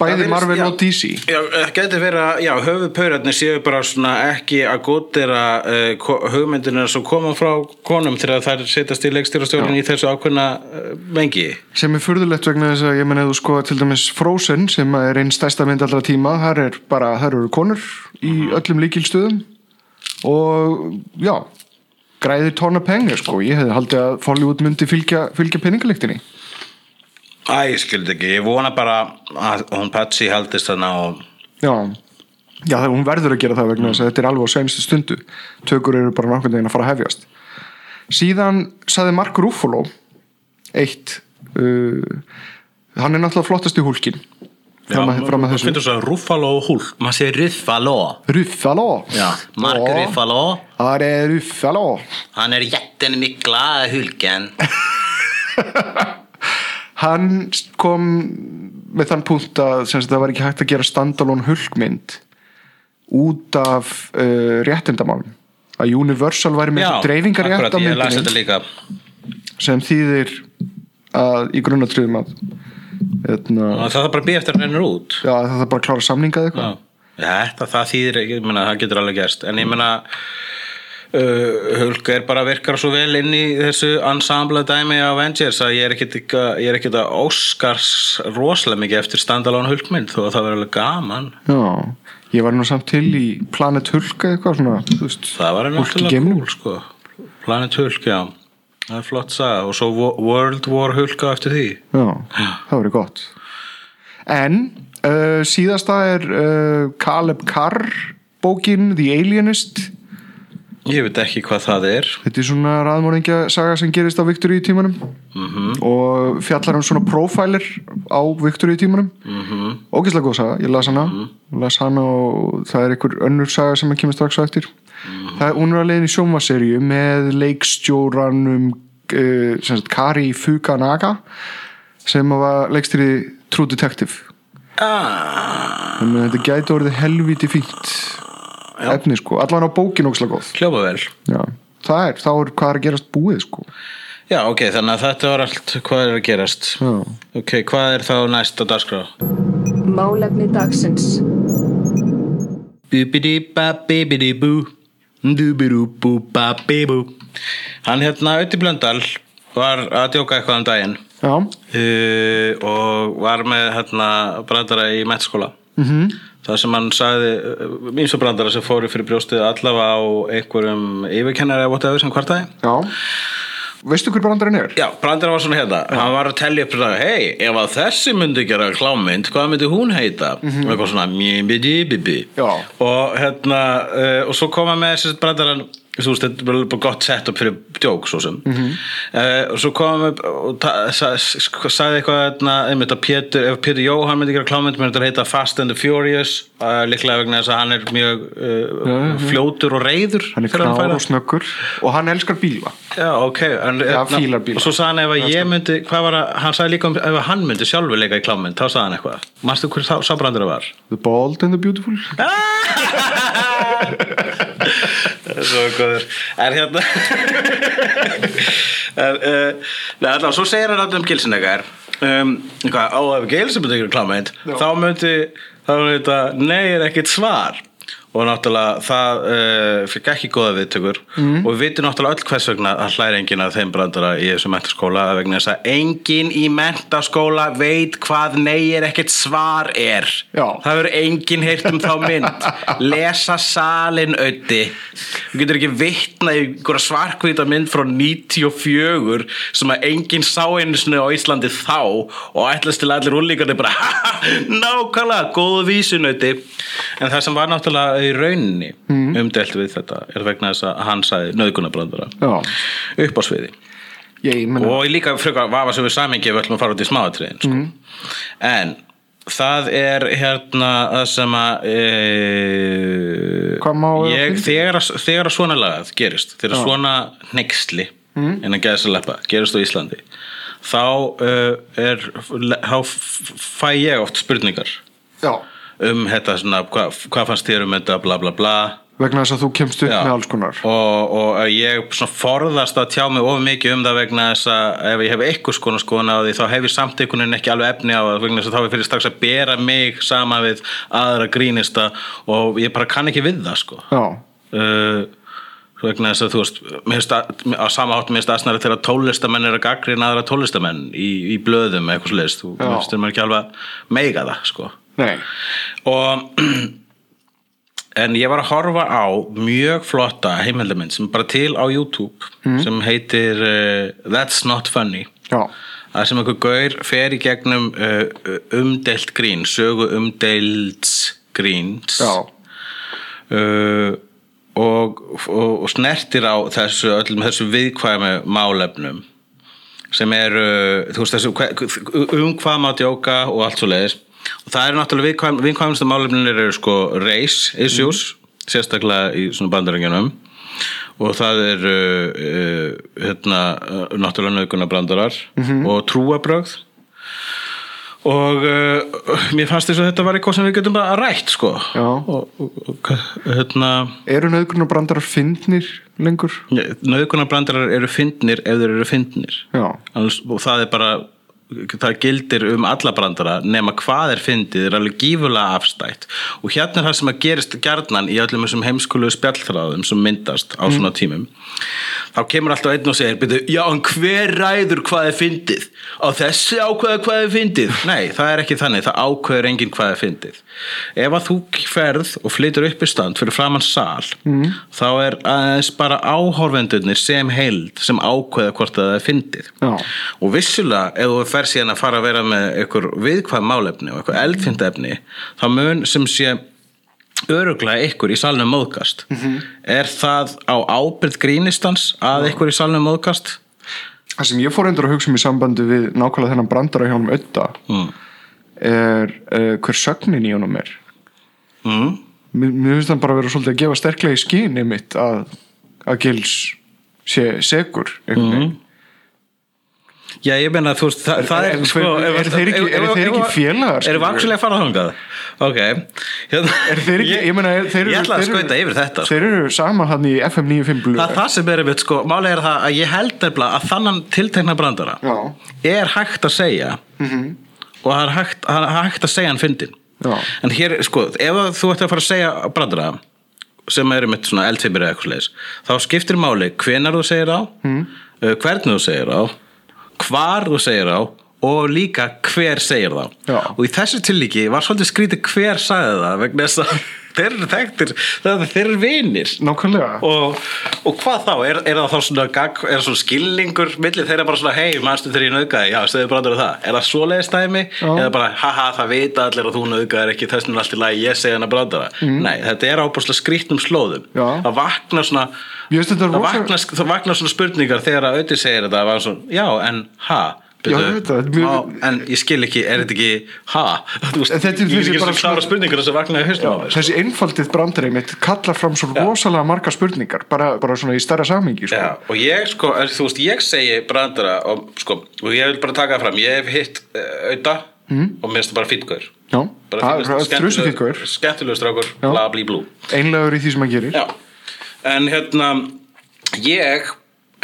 bæði Marvel og DC Já, það getur verið að, já, höfuðpaurarnir séu bara svona ekki að gótira uh, hugmyndina sem koma frá konum þegar þær setjast í leikstýrastjórn í þessu ákveðna uh, mengi. Sem er furðulegt vegna þess að ég menn eða sko til dæmis Frozen sem er einn stærsta mynd allra tíma þar er bara, þar eru konur í öllum líkilstöðum og já græðir tóna pengar sko. Ég hefði haldið að Hollywood myndi fylgja, fylgja peningaliktinni Æ, ég skildi ekki, ég vona bara að hún Patsy haldist þarna og já, já það, hún verður að gera það vegna þess að þetta er alveg á senstu stundu. Tökur eru bara nákvæmlega að fara að hefjast. Síðan saði Mark Ruffalo eitt uh, hann er náttúrulega flottast í húlkin að, að þessu. Finnst svo Ruffalo og Hulk maður segir Ruffalo. Ruffalo. Já, Mark Ja. Ruffalo. Það er Ruffalo. Han är jättemycket Hulken Hann kom með þann punkt að það var ekki hægt að gera standalone hulkmynd út af uh, réttindamálum. Að Universal væri með dreifingarétt á ég las þetta myndinni sem þýðir að í grunnatriðum að etna, það er bara að býja eftir að rennur út. Já, það er bara að klára samningað eitthvað. Já, þetta, það þýðir ekki, það getur alveg gerst. En ég meina uh, Hulk er bara virkar svo vel inn í þessu ensemble dæmi á Avengers að ég er er ekkit að Oscars rosalega mikið eftir standalone Hulkmynd þó að það verður alveg gaman. Já, ég var nú samt til í Planet Hulk eitthvað svona veist, það var náttúrulega cool sko. Planet Hulk, já. Það er flott saga. Og svo Wo- World War Hulk eftir því. Já, það verið gott. En uh, síðasta er uh, Caleb Carr bókin The Alienist ég veit ekki hvað það er. Þetta er svona raðmóringja saga sem gerist á Victory tímanum. -hmm. og fjallar um svona profiler á Victory tímanum. Mm -hmm. Ógeðslega góð saga, ég las hana. Las hana og það er einhver önnur saga sem að kemur strax á eftir. Það, hún er leiðin í sjómaserju með leikstjóranum uh, sagt Kari Fukanaga sem var leikstýri True Detective. Ah, þetta gæti orðið helviti fínt efni sko, allan á bókin ógeðslega góð. Hljópa vel. Já, það er, þá er hvað er að gerast búið sko. Já, ok, þannig að þetta var allt hvað er að gerast. Já, ok, hvað er þá næst á dagskrá? Málefni dagsins. Bubidi-ba-bibidi-bú Dubidú-bú-ba-bibú Hann hérna Ötti Blöndal var að djóka eitthvað um daginn. Já, uh, og var með hérna brandara í mennskóla mm Mhm. -hmm. það sem hann sagði mýmsa brandara sem fóru fyrir brjóstið allavega á einhverjum yfirkennari eða whatever sem kvartaði já Veistu hver brandarinn er? Já, brandara var svona hérna hann var að tellja upp svona, hei, ef að þessi myndi gera klámynd, hvað myndi hún heita og eitthvað svona mjibidi-bibi Já. og hérna uh, og svo koma með þessi brandaran þú veist, þetta er bara gott sett upp fyrir djók svo sem. Uh, og svo koma með og sa- sk- sagði eitthvað hérna, einmitt að Pétur, ef Pétur Jóhann myndi gera klámynd myndi þetta heita Fast and the Furious. Uh, líklega vegna þess að hann er mjög uh, fljótur og reyður Hann er fær og snöggur. Og hann elskar bíla Já, ok en, Já, hérna, fílar bíla. Og svo sagði hann ef að ég myndi að, hann sagði líka um ef að hann myndi sjálfur leika í klámynd, þá sagði hann eitthvað. Manstu hver sá- sá brandur það var? The Bald and the Beautiful Svo góður. En hérna en, uh, Nei, allavega, svo segir hann alltaf um gilsinlegar um, á gilsin myndi ykkur klámynd þá myndi þá myndi þetta, nei, er ekkert svar og náttúrulega það uh, fikk ekki góða viðtökur. Mm. og við vitum náttúrulega öll hvers vegna að hlæra enginn að þeim brandara í þessu mentaskóla vegna þess að enginn í mentaskóla veit hvað nei er ekkert svar er. Já. það verður enginn heyrt um þá mynd. Lesa salin ötti þú getur ekki vitna í einhverja svarkvita mynd frá 94 sem að enginn sá einu sinni á Íslandi þá og ætlast til allir úlíkarnir bara nákvæmlega, góðu vísunöti en það sem var náttúrulega í rauninni Mm. umdelt við þetta er vegna þess að hann sagði nöðgunabrandara Já, upp á sviði. Ég meina og líka frekar vafa sem við samingi við ætlum að fara út í smáatriðin sko. en það er hérna það sem að e, ég, þegar, að- þegar að svona lagað gerist þegar svona nexli mm. en að geða sér leppa gerist á Íslandi þá uh, er þá fæ ég oft spurningar. Já, um þetta svona hvað hva fannst þér um þetta bla bla bla. Vegna þess að þú kemst upp Já. með alls konar. Og, og að ég forðast að tjá mig of mikið um það vegna þess að ef ég hef eitthvað skona skoðun á því þá hef ég samt einhvern veginn ekki alveg efni á það vegna þess að þá er fyrir strax að bera mig sama við aðra grínista og ég bara kann ekki við það sko. Uh, vegna þess að þú veist að- á sama hátt mér finnst aðsnara þegar tólistamenn eru að gaggrina aðra tólistamenn í, í blöðum eitthvað svo leiðist þú finnst þeim ekki alveg að meiga það sko nei. Og en ég var að horfa á mjög flotta heimildamind sem er bara til á YouTube sem heitir uh, That's Not Funny. Já, það sem einhver gaur fer í gegnum uh, umdelt grín sögu umdelts gríns. Uh, og, og, og snertir á þessu, öllum þessu viðkvæmu málefnum sem eru um hvað má djóka og allt svo leiðis og það eru náttúrulega viðkvæm, viðkvæmstu málefnir eru sko race issues sérstaklega í svona bandarengjunum og það eru uh, hérna, uh, náttúrulega nöðgunabrandarar og trúabrögð og uh, mér fannst þess að þetta var eitthvað sem við getum bara rætt sko. Og, og, hérna eru nöðgrunnar brandarar fyndnir lengur? nöðgunabrandarar eru fyndnir ef þeir eru fyndnir. Og það er bara það gildir um alla brandara nema hvað er fyndið er alveg gífulega afstætt. Og hérna er það sem að gerist gjarnan í öllum þessum heimskulu spjallþráðum sem myndast á svona tímum. Þá kemur alltaf einn og segir byrju, já en hver ræður hvað er fyndið? Á þessi ákveða hvað er fyndið? Nei það er ekki þannig, það ákveður enginn hvað er fyndið. Ef að þú ferð og flytur upp í stand fyrir framann sal mm. þá er aðeins bara áhorfendurnir sem heild sem ákveða hvort það er fyndið Fer síðan að fara að vera með einhver viðkvæm málefni og eitthvað eldfindefni þá mun sem sé öruglega ykkur í salnum móðgast -hmm. er það á ábyrð grínistans að ykkur í salnum móðgast það sem ég fór endur að hugsa um í sambandi við nákvæmlega þennan brandara hjá honum Ödda mm. er uh, hver sögnin í honum er Mm. mér, mér finnst hann bara vera svolítið að gefa sterklega í skini mitt að, að Gils sé segur einhvern veginn Já, ég meina, þú veist, það, það er En- sko, ef- eru þeir ekki- eru ekki félagar, Eru skilur? við actually að fara þangað? Ok hérna, Er þeir ekki, ég, meina, þeir eru, Ég ætla að eru- skauta yfir þetta sko. Þeir eru saman hann í FM 95 Blue Það er það sem er einmitt, sko, málega er það að ég held nefnilega að þannan tiltekna brandara Já. er hægt að segja -hmm. og það er hægt, er hægt að segja hann fyndin Já. en hér, sko, ef þú ætti að fara að segja brandara sem er einmitt svona eldfimir eða eitthvað slegis þá skiptir máli hvenar þú segir á mm. hvernig þú segir á hvar þú segir á og líka hver segir þá Já. og í þessu tillíki var svolítið skrítið hver sagði það vegna þess að þeir eru þekktir þeir eru vinir. Nákvæmlega. Og, og hvað þá, er, er það þá svona, gag, er svona skilningur millir þeirra bara svona, hei, mannstu þegar ég nauðgæði já, stöðu brandur það, er það svoleiðis dæmi? Já. eða bara, haha, það vita allir að þú nauðgæðir ekki þess vegna allt í lagi, ég segi hana brandara nei, þetta er ábúrslega skrýtnum slóðum. Mm. Já. það vaknar svona það rosa- vaknar, það vaknar svona spurningar þegar að auðvitað segir þetta, það var svona, já, en ha Já, ég veit það, mjög- má- en ég skil ekki, er þetta ekki ha, veist, þetta er er ekki bara klára spurningar þess að vakna í mér, sko. Þessi einfaldið brandari mitt kallar fram svo rosalega marga spurningar bara, bara svona í stærra samhengi sko. Já, og ég sko, er, þú veist, ég segi brandara og sko, og ég vil bara taka það fram ég hef hitt uh, auða og mér finnst það bara fýtgur skemmtilegur strákur, bla blí blú Einlegur í því sem hann gerir. Já, en hérna ég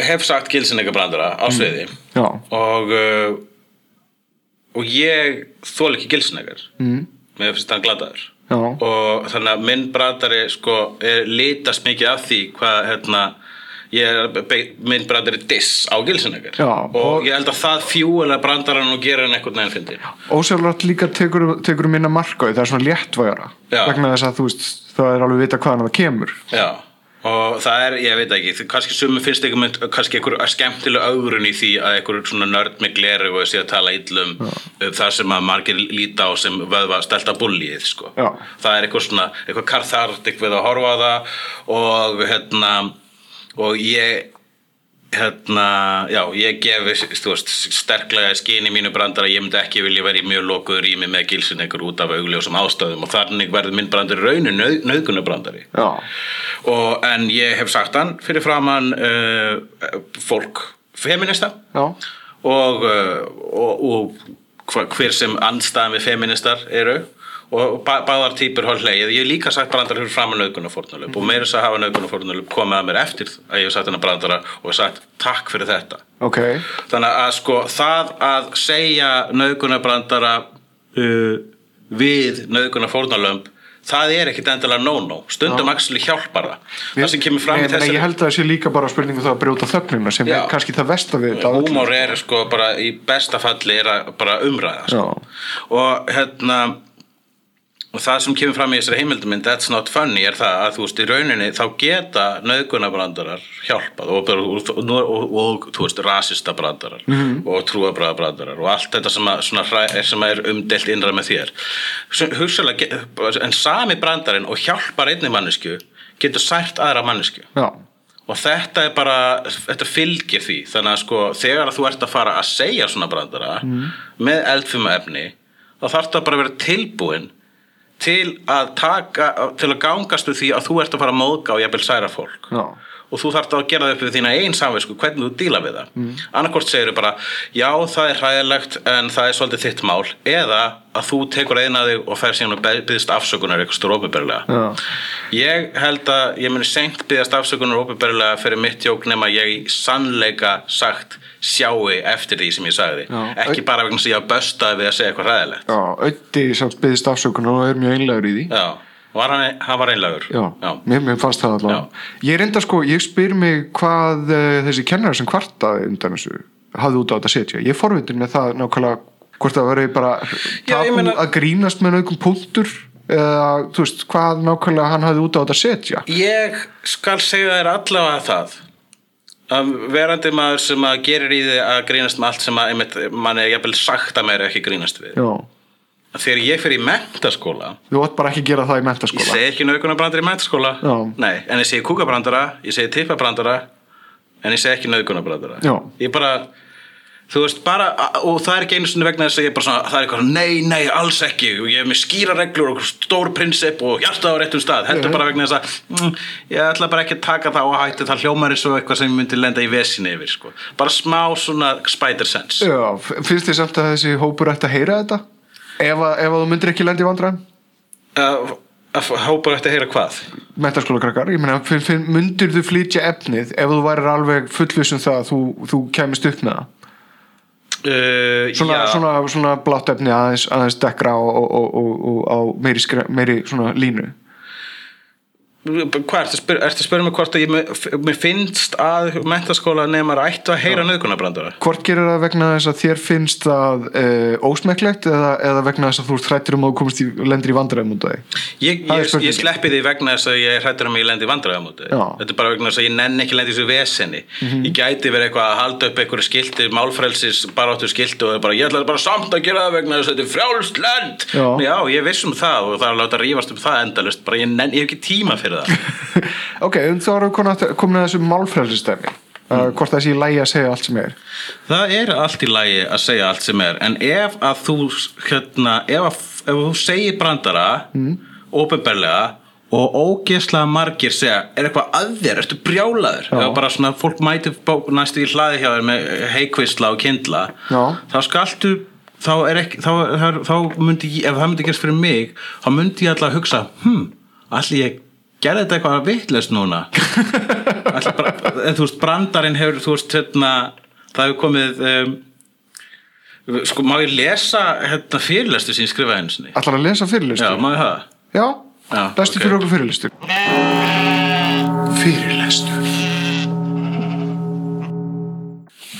hef sagt gilsinleika brandara á sviði. Já, og uh, og ég þól ekki gilsinleikar mm. mér finnst hann gladaður Já. og þannig að minn brandari sko litast mikið af því hvað hérna minn brandari diss á gilsinleikar og, og- ég held að það fjúlega brandaran og gera hann einhvern veginn fyndi ósjálfrátt líka tekur, tekur minna marka það er svona léttvægara. Vegna þess að þú veist það er alveg vita hvaðan það kemur. Já, og það er, ég veit ekki, kannski sumum finnst ekki mynd, kannski einhver skemmtileg augrun í því að einhver svona nörd með gleru og sé að tala illum um það sem að margir líta á sem vöðva stelta bullið, sko. Já. Það er eitthvað svona, eitthvað karþartik við að horfa á það og hérna, og ég, hérna, já, ég gefi, þú veist, sterklega skini mínu brandara, ég myndi ekki vilja vera í mjög lokuður rými með gilsin einhver út af augljósum ástæðum. Og þannig verður minn brandari raunin nöð, nöðgunabrandari og, en ég hef sagt hann fyrir framann uh, fólk feminista. Og, uh, og, og hver sem andstæðan við feministar eru og báðar típur hálf leið ég hef líka sagt brandara fyrir framann nöðgunarfórnulöp og meira þess að hafa nöðgunarfórnulöp komið að mér eftir að ég hef sagt hennar brandara og sagt takk fyrir þetta. Ok. Þannig að sko það að segja nöðgunarbrandara uh, við nöðgunarfórnulöp það er ekkit endilega no-no. Stundum actually hjálpar það. Það sem kemur fram í þessari ég held að það sé líka bara spurningu það að brjóta þögnina sem Já. er kannski það við þetta af öllu. húmor er sko bara í besta falli er að bara umræða sko. og hérna og það sem kemur fram í þessari heimilduminn that's not funny er það að þú veist í rauninni þá geta nöðgunabrandarar hjálpað og, og, og, og, og þú veist rasista brandarar -hmm. og trúabræðabrandarar og allt þetta sem, að, svona, er, sem er umdelt innra með þér. Hugsalega, en sami brandarinn og hjálpar einni mannesku getur sært aðra mannesku Já, og þetta er bara, þetta fylgir því. Þannig að sko þegar að þú ert að fara að segja svona brandara með eldfima efni þá þarf það bara að vera tilbúin til að taka til að gangast við því að þú ert að fara að móðga og jafnvel særa fólk. Já, og þú þarft að gera það upp við þína einn samvisku hvernig þú díla við það mm. annarkvort segir bara, já það er hræðilegt en það er svolítið þitt mál eða að þú tekur eina þig og fer síðan og byggðist afsökunar eitthvað stór opinberlega Já. ég held að ég muni seint byggðast afsökunar opinberlega fyrir mitt jók nema ég sannleika sagt sjáu eftir því sem ég sagði Já. ekki bara vegna sem ég að böstaði við að segja eitthvað já, Öddi samt byggðist afsökun og er mjög einlegur í því já, var hann, hann var einlegur Já, Mér, mér fannst það allavega. Ég reynda sko, ég spyr mig hvað uh, þessi kennar sem kvartaði undan þessu hafði út á þetta setja. Ég forvitin með það nákvæmlega hvort það veri bara Já, meina- að grínast með naukum punktur eða þú veist, hvað nákvæmlega hann hafði út á þetta setja. Ég skal segja þér allavega það að verandi maður sem að gerir í því að grínast með allt sem að einmitt, mann er jafnvel sagt að mér ekki grínast við. Já, þegar ég fer í mentaskóla þú átt bara ekki að gera það í ég mentaskóla segi ekki nauðgunarbrandari í mentaskóla. Nei, en ég segi kúkabrandara ég segi tippabrandara en ég segi ekki nauðgunarbrandara Já. ég bara þú veist bara, og það er ekki einu sinni vegna þess að ég bara svona, það er eitthvað, nei, nei, alls ekki og ég hef með skýra reglur og stór prinsip og hjarta á réttum stað, heldur Já. bara vegna þess að mm, ég ætla bara ekki að taka það og hætti það hljómar eins og eitthvað sem ég myndi lenda í vesinni yfir, sko, bara smá svona spider sense Já, finnst þið samt að þessi hópur ætti að heyra þetta? Ef, að, þú myndir ekki lendi vandræðum? uh, hópar eftir að heyra hvað? Mentaskóla krakkar, ég meina myndir þú flytja efnið ef þú værir alveg fullvissum það að þú, þú kemist upp með það? Uh, svona, svona, svona blátt efni aðeins, aðeins dekkra og, og, og, og, og á meiri, meiri línu Hvað, ertu að spyrja, ertu að spyrja mig hvort að ég, mér finnst að mentaskóla nefnir ættu að heyra nöðgunarbrandara? hvort gerir það vegna þess að þér finnst það e, ósmekklegt eða, eða vegna þess að þú ert hrættur um að þú komist í, lendir í vandræðum út af því Ég, ég, ég sleppi því vegna þess að ég hrættur um að ég lendi vandræðum út Já. Þetta er bara vegna þess að ég nenni ekki lendi í þessu vesenni Mhm. Ég gæti verið eitthvað að halda upp einhverju skilti, málfrelsis, baráttu skilti og bara, ég ætla bara samt að gera það vegna þess að þetta er frjálst lend Já. Já, ég viss um það og það er að það ekki fyrir það ok, en þá erum við komin að- að þessu málfrælsistæmi mm. hvort það sé í lægi að segja allt sem er Það er allt í lagi að segja allt sem er en ef að þú hérna, ef, að, ef þú segir brandara mm. óbyrberlega og ógeðslega margir segja er eitthvað að þér, ertu brjálaður Já. ef bara svona fólk mæti næstu í hlaði hjá þér með heikvisla og kindla Já. þá skaltu þá er ekki, þá, þá, þá myndi ég, ef það myndi gerast fyrir mig þá myndi ég alltaf að hugsa hm, allir ég gerði þetta eitthvað vitlaust núna bara, en þú veist, brandarinn hefur, þú veist, hérna það hefur komið um, sko, má ég lesa hérna fyrirlestu sem ég skrifaði einu sinni Ætlar að lesa já, fyrirlestur? má ég það? Já, Já, bestu ok. fyrir okkur fyrirlestur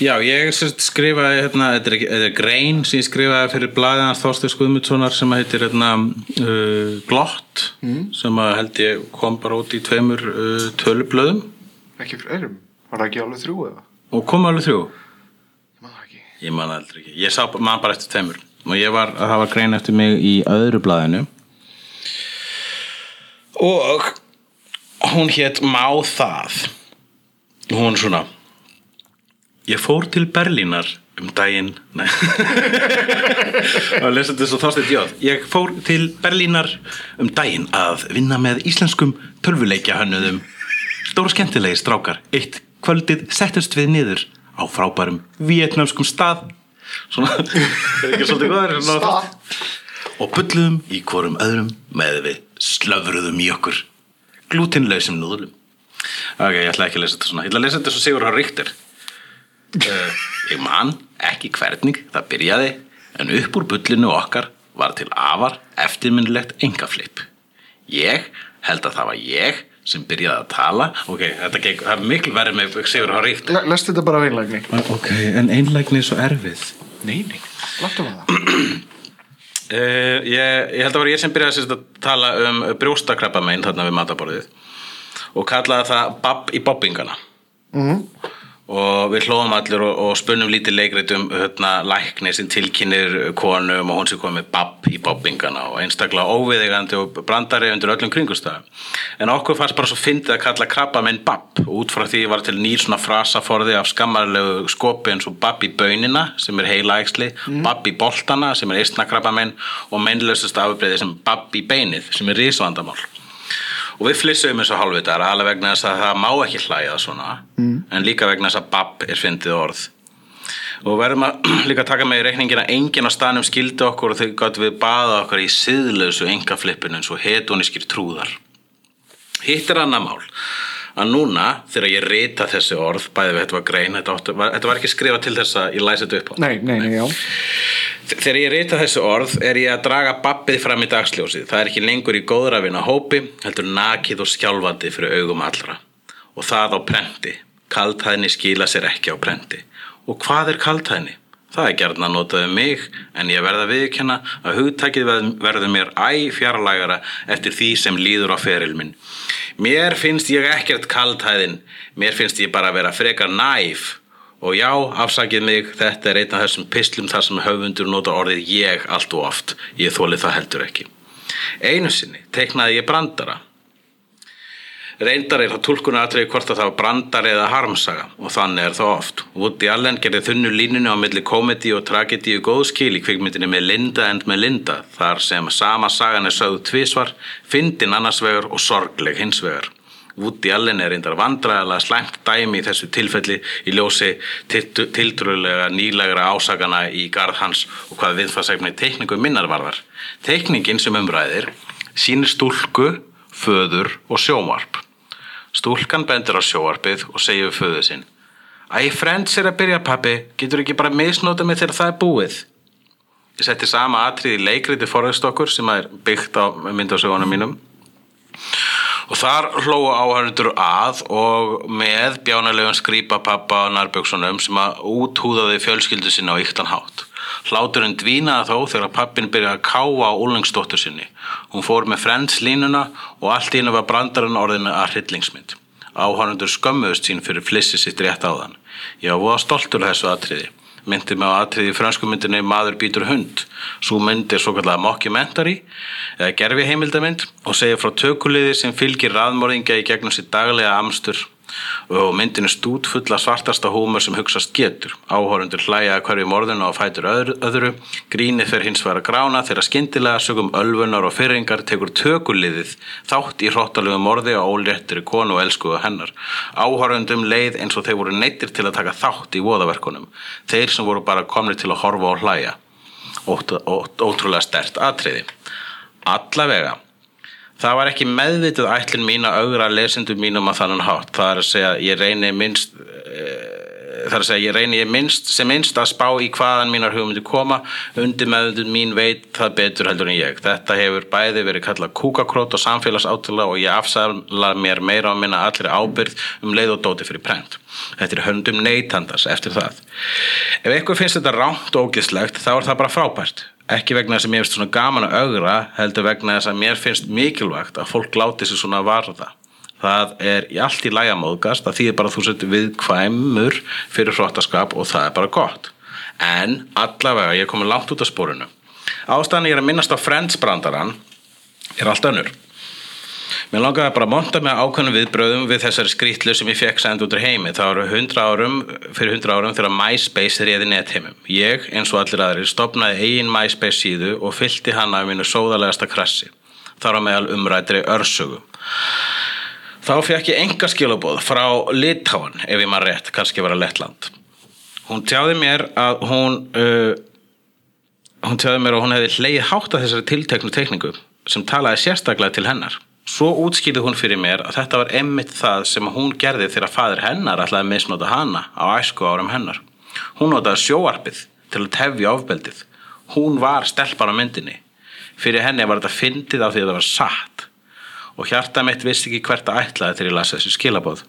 Já, ég skrifaði hérna, þetta er, grein sem ég skrifaði fyrir blaðiðans Þorsteins Guðmundssonar sem heitir hérna uh, Glott sem að held ég kom bara út í tveimur uh, tölublöðum. Ekki fyrir eirum, var það ekki alveg þrjú eða? og kom alveg þrjú. Ég man það ekki. Ég man aldrei ekki. Ég sá man bara eftir tveimur. Og ég var, það var grein eftir mig í öðru blaðinu. Og hún hétt Má það. Hún svona Ég fór til Berlínar um daginn. Nei. Ég fór til Berlínar um daginn að vinna með íslenskum tölvuleikja hönnuðum Stóra skemmtilegi strákar. Eitt kvöldið settust við niður á frábærum vietnamskum stað. Svona, er ekki svolítið góður? Stað. Og bulluðum í hvorum öðrum með við slöfruðum í okkur. Glútinlausum núðlum. Ok, ég ætla ekki að lesa þetta svona. Ég ætla að lesa þetta svo Sigur Hár Ríkter uh, Ég man ekki hvernig það byrjaði en upp úr bullinu okkar var til afar eftirminnilegt engaflip Ég held að það var ég sem byrjaði að tala. Ok, þetta gekk, það er miklu verið með Sigur Hár Ríkter Le- Lestu þetta bara af einlægni. Ok, en einlægni er svo erfið. Nei, nei, láttu maður það Uh, ég, ég held að var ég sem byrjaði að tala um brjóstakrabba megin þarna við mataborðið og kallaði það babb í bobbingana og við hlóðum allir og, og spunnum lítið leikrit um hérna, lækni sem tilkynir konum og hún sem komið babb í bobbingana og einstaklega óviðigandi og brandari undir öllum kringustæðum en okkur fannst bara svo fyndið að kalla krabba minn babb út frá því var til nýr svona frasaforði af skammarlegu skopi eins og babb í bönina sem er heilaæksli, babb í boltana sem er eistna krabba minn og mennlausast afbreyði sem babb í beinið sem er risvandamál og við flissum eins og hálfvitar alveg vegna þess að það má ekki hlæja svona mm. en líka vegna þess að babb er fyndið orð. Og verðum að líka taka með í reikningina enginn á staðnum skildi okkur og þau gáttu við baða okkur í siðlausu engaflippinu eins og hedonískir trúðar. Hitt er annað mál að núna þegar ég rita þessi orð bæði við þetta var grein þetta, áttu, var, þetta var ekki skrifa til þess að ég læsi þetta upp á Nei, nei, nei, Þegar ég reyta þessi orð er ég að draga babbið fram í dagsljósið. Það er ekki lengur í góðra vinna hópi, heldur nakið og skjálfandi fyrir augum allra. Og það á prenti. Kaldhæðni skila sér ekki á prenti. Og hvað er kaldhæðni? Það er gert að notaðu mig, en ég verða viðkjanna að hugtækið verður mér æ fjarlægara eftir því sem líður á feril minn. Mér finnst ég ekkert kaldhæðin, mér finnst ég bara að vera frekar næf Og já, afsakið mig, þetta er einn af þessum pislum þar sem höfundur nota orðið ég allt og oft. Ég þóli það heldur ekki. Einu sinni teiknaði ég brandara. Reyndar er það tólkunar aðtrið hvort að það var brandari eða harmsaga og þannig er það oft. Woody Allen gerði þunnu línunni á milli komedi og tragedi og góð skil í kvikmyndinni með Linda and Melinda þar sem sama sagan er sögð tvísvar, fyndin annars vegar og sorgleg hins vegar. Woody Allen er reyndar vandræðalega slæmt dæmi í þessu tilfelli í ljósi tiltrúlega nýlegra ásakana í garð hans og hvað viðfarsæfni teikningu minnar varðar. Teikningin sem umræðir sýnir stúlku, föður og sjómarp. Stúlkan bendur á sjóarpið og segir við föðu sinn Æ, Friends er að byrja pappi, getur ekki bara misnota mig þegar það er búið? Ég setti sama atrið í leikriti forðust okkur sem er byggt á myndasögunum mínum og þar hlóu áhörnundur að og með bjánalegum skrýpa pappa og nærbjöksunum sem að úthúðaði fjölskyldu sinna á yktan hátt. Hláturinn dvínaði þó þegar pappin byrjaði að káa á úlengsdóttur sinni. Hún fór með frends línuna og allt í hennu var brandarinn orðinu að hryllingsmynd. Áhörnundur skömmuðust sín fyrir flissi sitt rétt áðan. Ég var stoltur þessu atriði. Myndi mig á atriði í fransku myndinni Maður býtur hund. Svo mynd er svo kallega mockumentary eða gerfi heimildamind og segir frá tökuliði sem fylgir raðmörðingja í gegnum sitt daglega amstur og myndin er stút fulla svartasta húmur sem hugsast getur. Áhórundur hlæja hverju morðinu og fætur öðru, öðru. Grínið fer hins vegar að grána þegar skyndilega sögum ölfunar og fyrringar tekur tökuliðið þátt í hróttalegu morði á óléttri konu og elskuðu hennar. Áhórundum leið eins og þeir voru neittir til að taka þátt í voðaverkunum. Þeir sem voru bara komnir til að horfa og hlæja. Ótt, ótt, ótrúlega stert atriði. Allavega. Það var ekki meðvituð ætlun mín að augra lesendum mínum að þannig hátt. Það er að segja ég reyni minnst eh, það er að segja ég reyni ég minnst sem minnst að spá í hvaðan mínar hugmyndi koma. Undir meðvituð mín veit það betur heldur en ég. Þetta hefur bæði verið kallað kúkakrót og samfélagsátala og ég afsala mér meira á minna allir ábyrð um leið og dóti fyrir prent. Þetta er höndum neytandars eftir það. Ef eitthvað finnst þetta rámt og ógislegt þá er það bara frábært ekki vegna þess að mér finnst svona gaman að augra heldur vegna þess að mér finnst mikilvægt að fólk láti sig svona varða. Það er allt í læga móðgast að því er bara þú sett viðkvæmur fyrir hróttaskap og það er bara gott. En allavega ég er komin langt út af spórinu ástæðan ég er að minnast á Friends brandaran er allt önnur Mér langaði bara að monta með ákveðnum viðbröðum við þessari skrítlu sem ég fekk send út úr heimi. Það voru 100 árum, fyrir 100 árum þegar MySpace réði netheimum. Ég, eins og allir aðrir, stopnaði eigin MySpace síðu og fyllti hana af mínu sóðalegasta krassi. Þar á meðal umrætri örsögu. Þá fekk ég enga skilabóð frá Litáan, ef ég maður rétt, kannski vera Lettland. Hún tjáði mér að hún, uh, hún tjáði mér að hún hefði hleyið hátt að þessari tilteknu tekningu sem talaði sérstaklega til hennar. Svo útskýrði hún fyrir mér að þetta var emmitt það sem hún gerði þegar fadur hennar ætlaði að misnota hana á æsku árum hennar. Hún notaði sjóarpið til að tefja ofbeldið. Hún var stelpar á myndinni. Fyrir henni var þetta fyndið af því að það var satt. Og hjarta mitt vissi ekki hvert að ætlaði þegar ég lasa þessu skilabóð.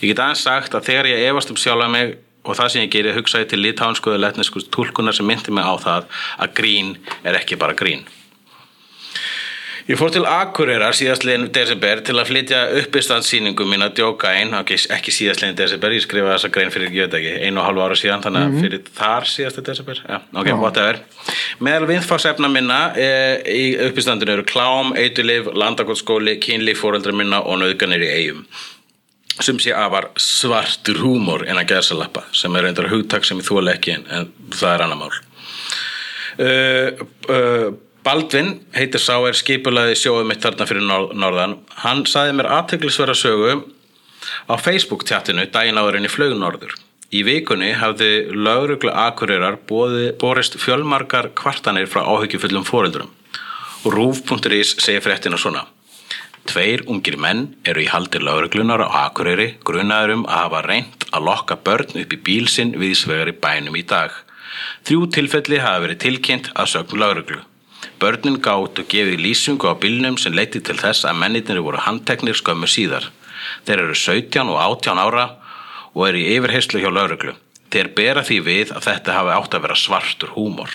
Ég get aðeins sagt að þegar ég efast um sjálfa mig og það sem ég geri hugsaði til litánsku eða letnesku tólkunar sem myndi mig á það að grín er ekki bara grín. Ég fór til Akureyrar síðastlegin desember til að flytja uppistandsýningu mín að djóka einn, ekki, síðastlegin desember, ég skrifaði þessa grein fyrir, ég veit ekki, einu og halvu ára síðan, þannig að fyrir þar síðastu desember, ja, ok, Já. whatever. Meðal viðfarsefna minna e, í uppistandinu eru klám, eitulif, landakotskóli, kynlíf, fóreldra minna og nöðganir í eigum. Sem sé afar svartur húmor en að gæðsalappa, sem er reyndar hugtak sem ég þóla ekki en, en það er annar mál. Uh, uh, Baldvin heitir sá er skipulaði sjóðu mitt þarna fyrir nor norðan hann saði mér aðteglisverða sögu á Facebook tjattinu daginn áðurinn í flög norður í vikunni hafði lauruglu boði, borist fjölmargar kvartanir frá áhyggjufullum foreldrum og rúf.is segir fréttina svona Tveir ungir menn eru í haldi lauruglunar á Akureyri grunaður um að hafa reynt að lokka börn upp í bíl sinn viðsvegar í bænum í dag. Þrjú tilfelli hafa verið tilkynnt að sögum lauruglu. Börnin gátt og gefið lýsingu á bílnum sem leiti til þess að mennitinni voru handteknir skömmu síðar. Þeir eru 17 og 18 ára og eru í yfirheyslu hjá lauruglu. Þeir bera því við að þetta hafi átt að vera svartur húmor.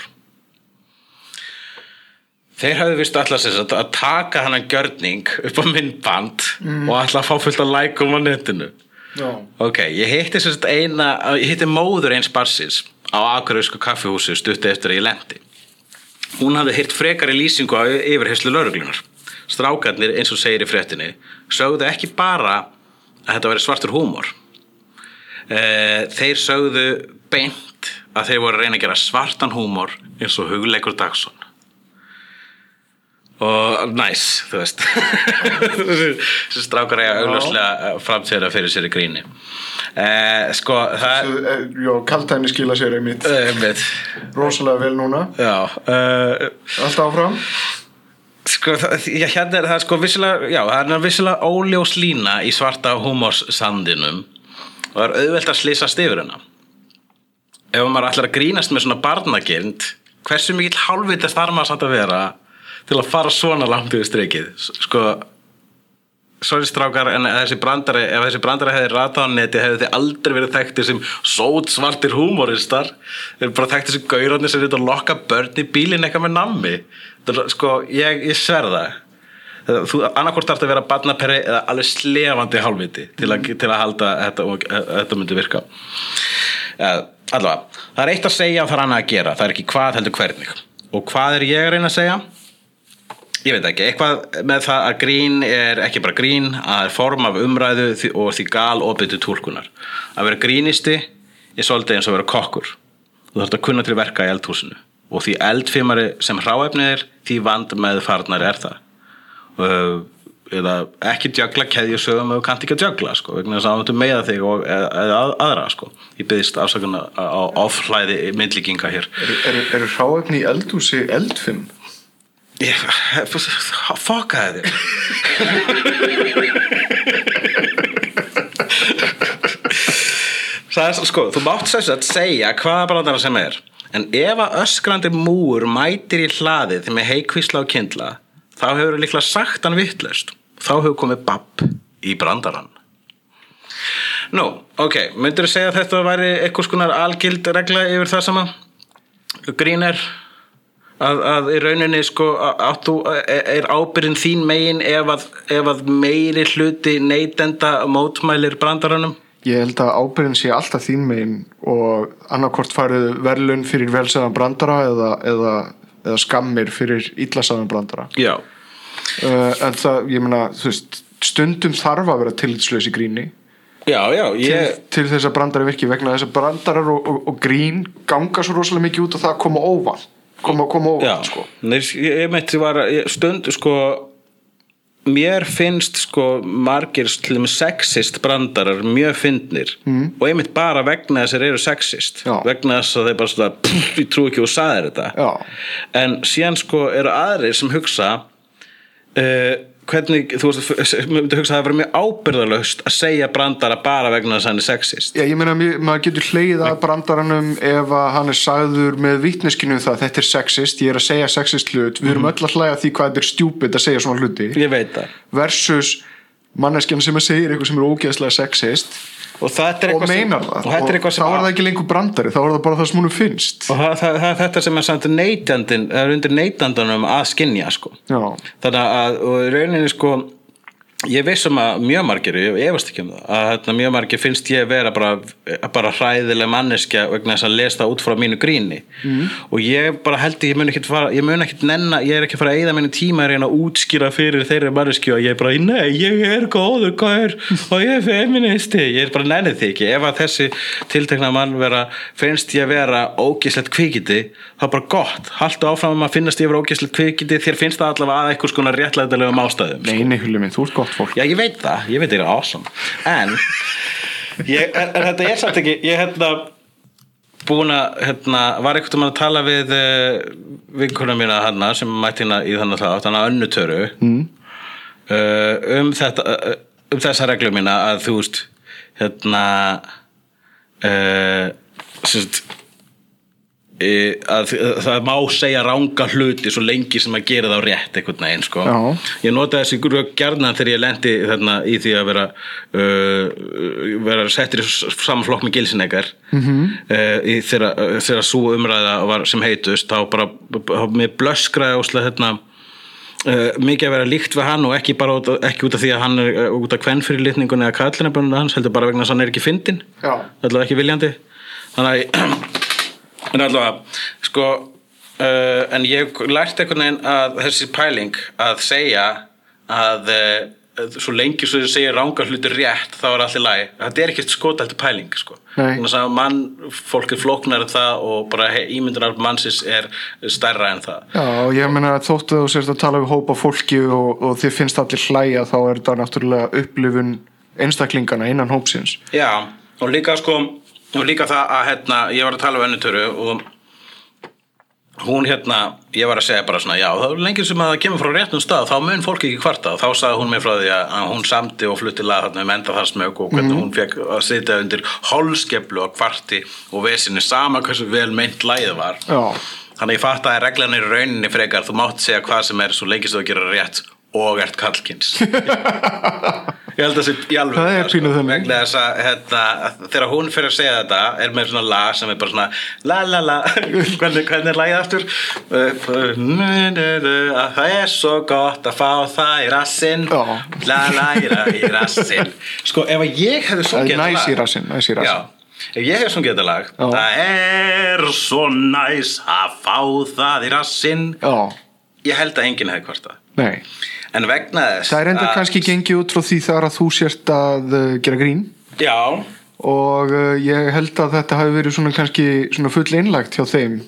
Þeir hafði vist alltaf sagt að taka hann gjörning upp á myndband og alltaf fá fullt að lækum á netinu. Já. Ok, ég hitti sagt eina, ég hitti móður eins barsins á Akureyrsku kaffihúsi stutti eftir að ég lendi. Hún hafði hirt frekari lýsingu á yfirherslu lauruglunar. Strákarnir, eins og segir í fréttinni, sögðu ekki bara að þetta veri svartur húmor. Eh, Þeir sögðu beint að þeir voru að reyna að gera svartan húmor eins og hugleikur Dagsson. Og næs, þú veist. Þessi strákar eiga augljóslega framtíðara fyrir sér í gríni. Eh, sko, það Eh, Já, kaltæni skila sér einmitt er... Einmitt. rosalega vel núna Já, uh, Allt áfram sko, það, já, hérna er það sko vissilega, já, það er vissilega óljós lína í svarta húmorssandinum og það er auðvelt að slýsast yfir hennar. Ef maður ætlar að grínast með svona barnagirnd, hversu mikill hálfvitað þarf maður samt að vera til að fara svona langt yfir streikið? Sko, sorry strákar, en þessi brandari, ef þessi brandari hefði ratað á neti, hefði þið aldrei verið þekktir sem sót svartir húmoristar. Þeir eru bara þekktir sem gaurarnir sem þetta lokka börn í bílinn eitthvað með nammi. Er, sko, ég, ég sver það. Þú annarkvort þarf að vera barnaperri eða alveg slefandi hálfviti til, að- til að halda að þetta, að þetta myndi virka. Allavega, það er eitt að segja og það er annað að gera. Það er ekki hvað heldur hvernig. Og hvað er ég að reyna að segja? Ég veit ekki, eitthvað með það að grín er ekki bara grín, að er form af umræðu og því gal opið túlkunar. Að vera grínisti er svolítið eins og vera kokkur. Þú þarf að kunna til verka í eldhúsinu og því eldfimari sem hráefnið er, því vand með farnar er það. Eða ekki djögla keðjusögum þú kannt ekki að djögla sko, vegna þess að með meða þig og, eða, eða að- aðra sko. Ég byggðist afsakuna á oflæði myndlíkinga hér. Eru er, er hráefni í eldhúsi eldfimm? Ég, fokkaði þér sko, þú mátt þess að segja hvaða brandara sem er. En ef að öskrandi múur mætir í hlaðið með heikvísla og kindla þá hefur líklega sagt hann vittlust þá hefur komið babb í brandarann. Nú, ok, myndir þú segja að þetta væri eitthvað skonar algild regla yfir það sama? Grín er að, að í rauninni sko að- áttu, er er ábyrðin þín megin ef að, ef að meiri hluti neytenda mótmælir brandaranum? Ég held að ábyrðin sé alltaf þín megin og annarkvort farið verðlun fyrir velsæðan brandara eða, eða, eða skammir fyrir illasæðan brandara. Já, uh, en það, ég meina, þú veist stundum þarf að vera tillitslaus í gríni. Já, já til, ég, til þess að brandari virki vegna þess að brandarar og, og, og grín ganga svo rosalega mikið út og það koma óvart koma, já, óvart sko. Nei, ég, meinti var stund sko mér finnst sko margir sexist brandarar mjög fyndnir mm. og einmitt bara vegna þess að þeir eru sexist Já. vegna þess að þeir bara svona pff, ég trú ekki og sagðir þetta Já. en síðan sko eru aðrir sem hugsa uh, hvernig, þú veist, myndi hugsa að það verið mjög ábyrðalöst að segja brandara bara vegna þess að hann er sexist. Já, ég meina, maður getur hleyið að brandaranum ef að hann er sagður með vitneskinu um það, þetta er sexist, ég er að segja sexist hlut, við erum öll að hlæja að því hvað þetta er stjúpid að segja svona hluti. Versus manneskjan sem að segir eitthvað sem er ógeðslega sexist og þetta er og eitthvað sem- og þetta er eitthvað þá sem er það ekki lengur brandari, þá er það bara það sem hún finnst. Og það, það, það þetta sem er samt neytandin, það er undir neytandunum að skinja sko. Þannig að og rauninni sko ég vissum að mjög margir, ég efast ekki um það að hérna, mjög margir finnst ég vera bara, bara hræðileg manneskja vegna þess að lesa út frá mínu gríni. Mm. og ég bara held ég mun ekkit fara, ég mun ekkit nenna, ég er ekki að fara að eyða mínu tíma að reyna að útskýra fyrir þeirri manneskju og ég er bara, nei, ég er góður góður og ég er feministi? Ég er bara nennið því ekki, ef að þessi tiltekna mann vera, finnst ég vera ógislegt kvikindi, þá bara gott. Haltu áfram að finnast ég vera ógislegt kvikindi þér finnst það allavega að einhvers konar réttlæðilegum ástæðum sko. neini hulli minn, þú ert gott fólk. Já, ég veit það, ég veit það er awesome. En, ég, en, en þetta er samt ekki Ég hérna búin að, hérna, var einhvern veginn að tala við uh, vinkuna mína hana sem mætti hérna í þannig að þannig að önnutöru mm. um þetta uh, um þessa reglu mína að þú veist hérna uh, sérst e, að að það má segja ranga hluti svo lengi sem að gera það á rétt einhvern veginn sko. Já. ég nota þessi grög gjarnan þegar ég lendi þarna, í því að vera uh, vera settir í saman flokk með gilsinleikar mm -hmm. uh, þegar, þegar svo umræða var sem heitust þá bara þá mér blöskraði óslega hérna Uh, mikið að vera líkt við hann og ekki bara út, ekki út af því að hann er uh, út af kvennfyrirlitningun eða kallinabunum hans heldur bara vegna að hann er ekki fyndin allavega ekki viljandi þannig að en allavega sko uh, en ég lært einhvern veginn að þessi pæling að segja að uh, svo lengi svo þið segir rángar hlutur rétt þá er allir læg þetta er ekkert skotælti pæling sko. Þannig að mann, fólk er flóknar en það og bara ímyndunar mannsins er stærra en það. Já, ég meina að þóttu þú sérst að tala við hópa fólki og, og þið finnst allir hlæja þá er þetta náttúrulega upplifun einstaklingana innan hópsins. Já, og líka sko og líka það að hérna, ég var að tala um önnutöru og hún hérna, ég var að segja bara svona já, þá er lengi sem að það kemur frá réttum stað þá mun fólk ekki kvarta. Og þá sagði hún mér frá því að að hún samdi og flutti lag þarna um enda þar smög og hvernig hún fekk að sitja undir holskeflu og kvarti og vesinni sama hversu vel meint lagið var. Já, þannig ég fatt að reglan í rauninni frekar þú mátt segja hvað sem er svo lengi sem þú gerir rétt og ert kallkins ég held að það sé í alveg Það er pínu þannig. vegna þess að hérna, þegar hún fyrir að segja þetta er með svona lag sem er bara svona la la la, hvernig, hvernig er lagið aftur? Að það er svo gott að fá það í rassinn. Já. la la í ra- í rassinn. Sko ef ég hefði næs í lag- næs í Já, rassinn ef ég hef sungið þetta lag. Það er svo næs að fá það í rassinn. Já, Ég held að enginn hefði hvort það nei En vegna þess Það er enda kannski gengið út frá því þar að þú sért að uh, gera grín. Já, og uh, ég held að þetta hafi verið svona kannski svona full innlagt hjá þeim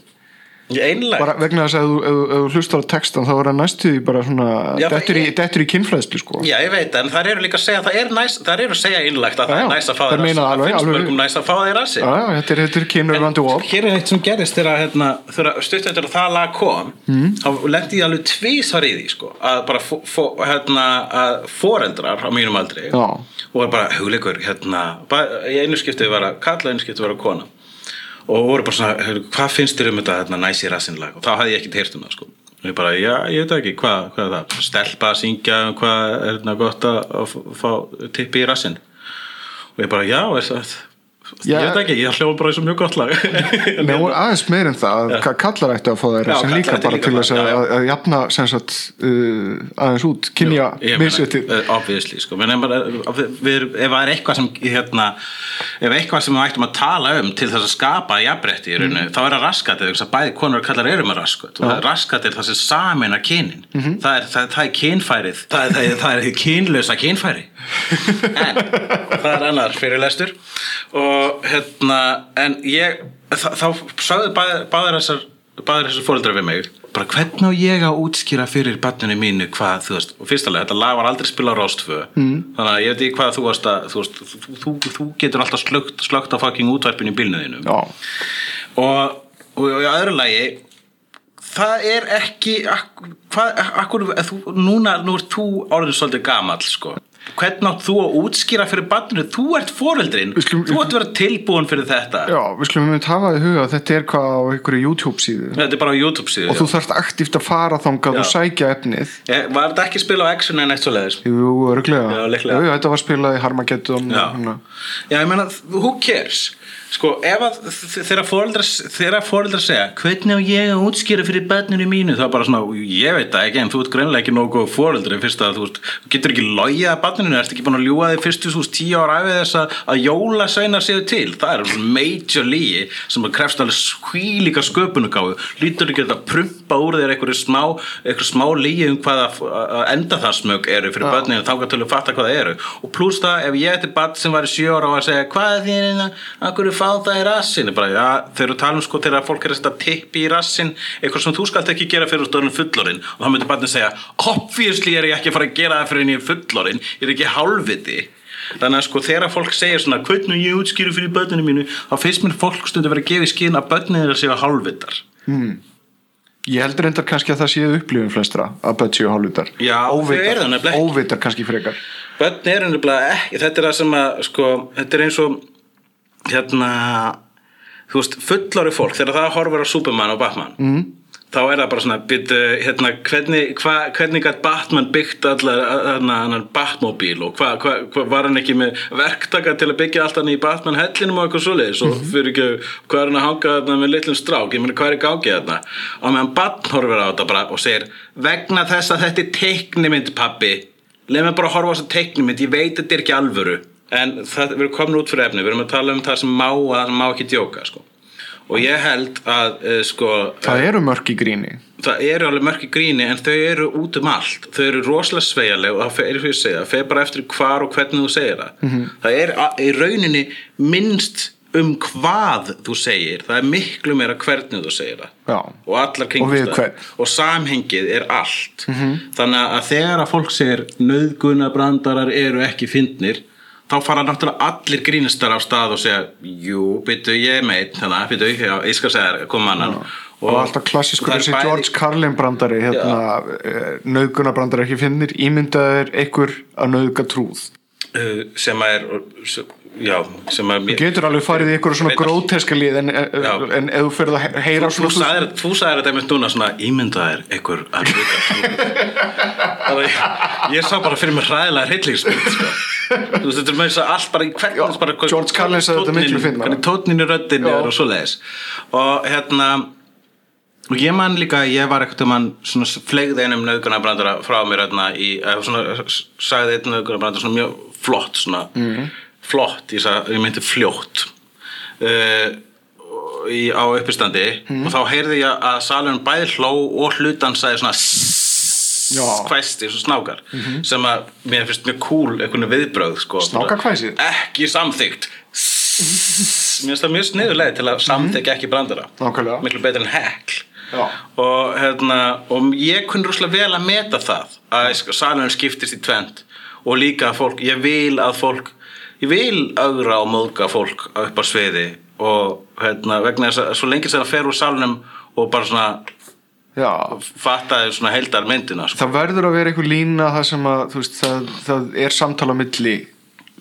einlægt bara vegna þess að ef þú- hlustar á textan þá er það næstu því bara svona Já, dettur í, dettur í kynfræðslu sko. Já, ég veit, en það eru líka að segja það er næs, það eru að segja innlægt að Já, það er næs að fá þér það finnst mörgum næs að fá þér Já, já, þetta er, er kynur vandi of hér er eitt sem gerist þegar hérna, þegar stutt eftir að það lag kom mm. þá lendi ég alveg tvísar í því sko, að bara fó, fó, hérna, að foreldrar á mínum aldri Já. og bara hugleikur hérna, bara, einu skipti var að kalla, einu skipti var að kona og voru bara svona, "Heyrðu, hvað finnst þér um þetta hérna, næs í rassinlag og þá hafði ég ekkert heyrt um það sko. og ég bara, já, ég veit ekki, hvað, hvað er það? Stelpa að syngja hvað er hérna, gott að, fá tippi í rassin og ég bara, já, er það Já. ég veit ekki, ég hljóma bara eins og mjög gott lag. Nei, aðeins meir en það, ja. kallar ættu að fá þeirra sem líka bara líka til þess að, að, að jafna sagt, uh, aðeins út, kynja misvetið eh, obviously sko. Men ef, það er eitthvað sem hérna, ef eitthvað sem við ættum að tala um til þess að skapa í rauninu, þá er það raskatið þess að bæði konur og kallar eru með raskat það er raskatið það sem samina kynin. Það, er, það, það er kynfærið. Það það er, það er kynlösa kynfæri. En það er annar fyrirlestur. Og hérna en ég, þá, sagði bæðir, þessar þessar fóreldrar við mig bara hvernig á ég að útskýra fyrir barninu mínu hvað, þú veist, og fyrstulega þetta lag var aldrei spila á Rástfö mm. þannig að ég veit ekki hvað þú varst að þú, veist, þú, þú, þú getur alltaf slögt, slögt á fucking útvarpinu í bílnuðinu Já, og, og, og í öðru lagi það er ekki ak, hvað, akkur, þú, núna nú ert þú orðin svolítið gamall sko hvernig átt þú að útskýra fyrir barninu? Þú ert foreldrin, Við skulum- þú að vera tilbúin fyrir þetta. Já, við skulum við hafa í huga að þetta er hvað á einhverju YouTube síðu þetta er bara á YouTube síðu og þú þarft aktíft að fara þangað Já. og sækja efnið. Eh, var þetta ekki spila á Action en eitt svo leiðis Jú, Já, jú, þetta var spilað í Harmageddon Já. hérna. Já, ég meina, who cares? Sko, ef að þ- þegar fóreldrar þegar fóreldrar segja, hvernig á ég að útskýra fyrir börninu mínu, er bara svona ég veit það ekki, en þú ert greinlega ekki nógu góð fóreldri fyrst að þú þú getur ekki logið að börninu, ertu ekki búin að ljúga þig fyrstu þú veist, tíu ára æfið þess að, að jólasveinar séu til, það er major lígi sem að krefst alveg skvílíka sköpunugáfu, lítur ekki að prumpa úr þér einhverju smá, smá lígi um hvað að, enda það smög eru fyrir börninu, þá kannski að fatta hvað það eru. Og pluss það, ef ég að segja, hvað er það í rassin, bara, þegar þú talum sko þegar fólk er að tippi í rassin eitthvað sem þú skalt ekki gera fyrir stöðunum fullorinn og þá myndi barnið segja, obviously er ég ekki að fara að gera það fyrir er fullorinn ég er ekki hálfviti. Þannig að sko þegar fólk segir svona hvernig ég útskýru fyrir börninu mínu? Þá finnst mér fólk stundu verið að gefa í skinn að börninu þeirra séu hálfvitar. Ég heldur reyndar kannski að það séu upplifin flestra að börn séu hálfvitar. Eru. Óvitar. kannski frekar. Börn er nefnilega ekki þetta er sem að sko, þetta er eins og hérna þú veist, fullori fólk þegar það horfir á Superman og Batman mm. þá er það bara svona byrju, hérna, hvernig, hva, hvernig gætt Batman byggt allar hann Batmobíl og hvað hva, hva, var hann ekki með verktaka til að byggja allt hann í Batman hellinum og eitthvað svoleiðis og fyrir ekki hvað er hann að hanga þarna með litlum strák? Ég meina hvað er gangi þarna? Og meðan Batman horfir á þetta bara og segir vegna þess að þetta er teiknimynd pappi leið mér bara að horfa á þessa teiknumynd ég veit að þetta er ekki alvöru en það, við erum komin út fyrir efni við erum að tala um það sem má og það sem má ekki djóka sko. og ég held að uh, sko, Það eru mörk í gríni það eru alveg mörki gríni en þau eru út um allt þau eru rosalega sveigjarleg og það fer, er fyrir segja, það fer bara eftir hvar og hvernig þú segir það Mhm. það er í rauninni minnst um hvað þú segir það er miklu meira hvernig þú segir það Já. og allar Og hvern. Mhm. og samhengið er allt þannig að þegar að fólk segir nöðgunabrandarar eru ekki fyndnir þá fara náttúrulega allir grínistar á stað og segja, jú, byttu ég meit þannig, byttu, já, ég skal segja þér, kom annan. Og, alltaf klassískur og það er þessi bæði- George Carlin brandari hérna, nöðguna brandari ekki finnir ímyndaður einhver að nöðga trúð sem að er sem- já, sem að Þú getur alveg farið í einhverju svona gróteska lið en, en, Já. en ef þú ferð að he- heyra þú svona sagðir, þú sagðir þetta einmitt núna svona ímyndaðir einhver að að ég sá bara fyrir mig hræðilega hryllingsmynd sko. þú veist þetta er með þess að allt bara í hvern Já, bara, hvað- George Carlin sagði þetta miklu fyndnara. hvernig tónnin í röddin er og svo leiðis og hérna og ég man líka ég var eitthvað mann svona flegði einum nöðgunabrandara frá mér hérna í, eða svona sagði einn nöðgunabrandara svona mjög flott svona Mhm. flott, ég, sag, ég meinti fljótt uh, í, á uppistandi Mhm. og þá heyrði ég að salurinn bæði hló og hlutan sagði svona hvæsti svo snákar sem að mér finnst mjög cool einhvern viðbröð sko. Snákahvæsið? ekki samþygt mér finnst það mjög sniðuleg til að samþykja ekki brandara miklu betur en hekl. Og, hérna, og ég kunni rúslega vel að meta það að salunum skiptist í tvend og líka að fólk, ég vil að fólk ég vil augra og móðga fólk upp á sviði. Og hérna, vegna þess að svo lengi sem það fer úr salunum og bara svona Já, fattaði svona heildar myndina sko. það verður að vera einhver lína það sem að veist, það, það er samtala milli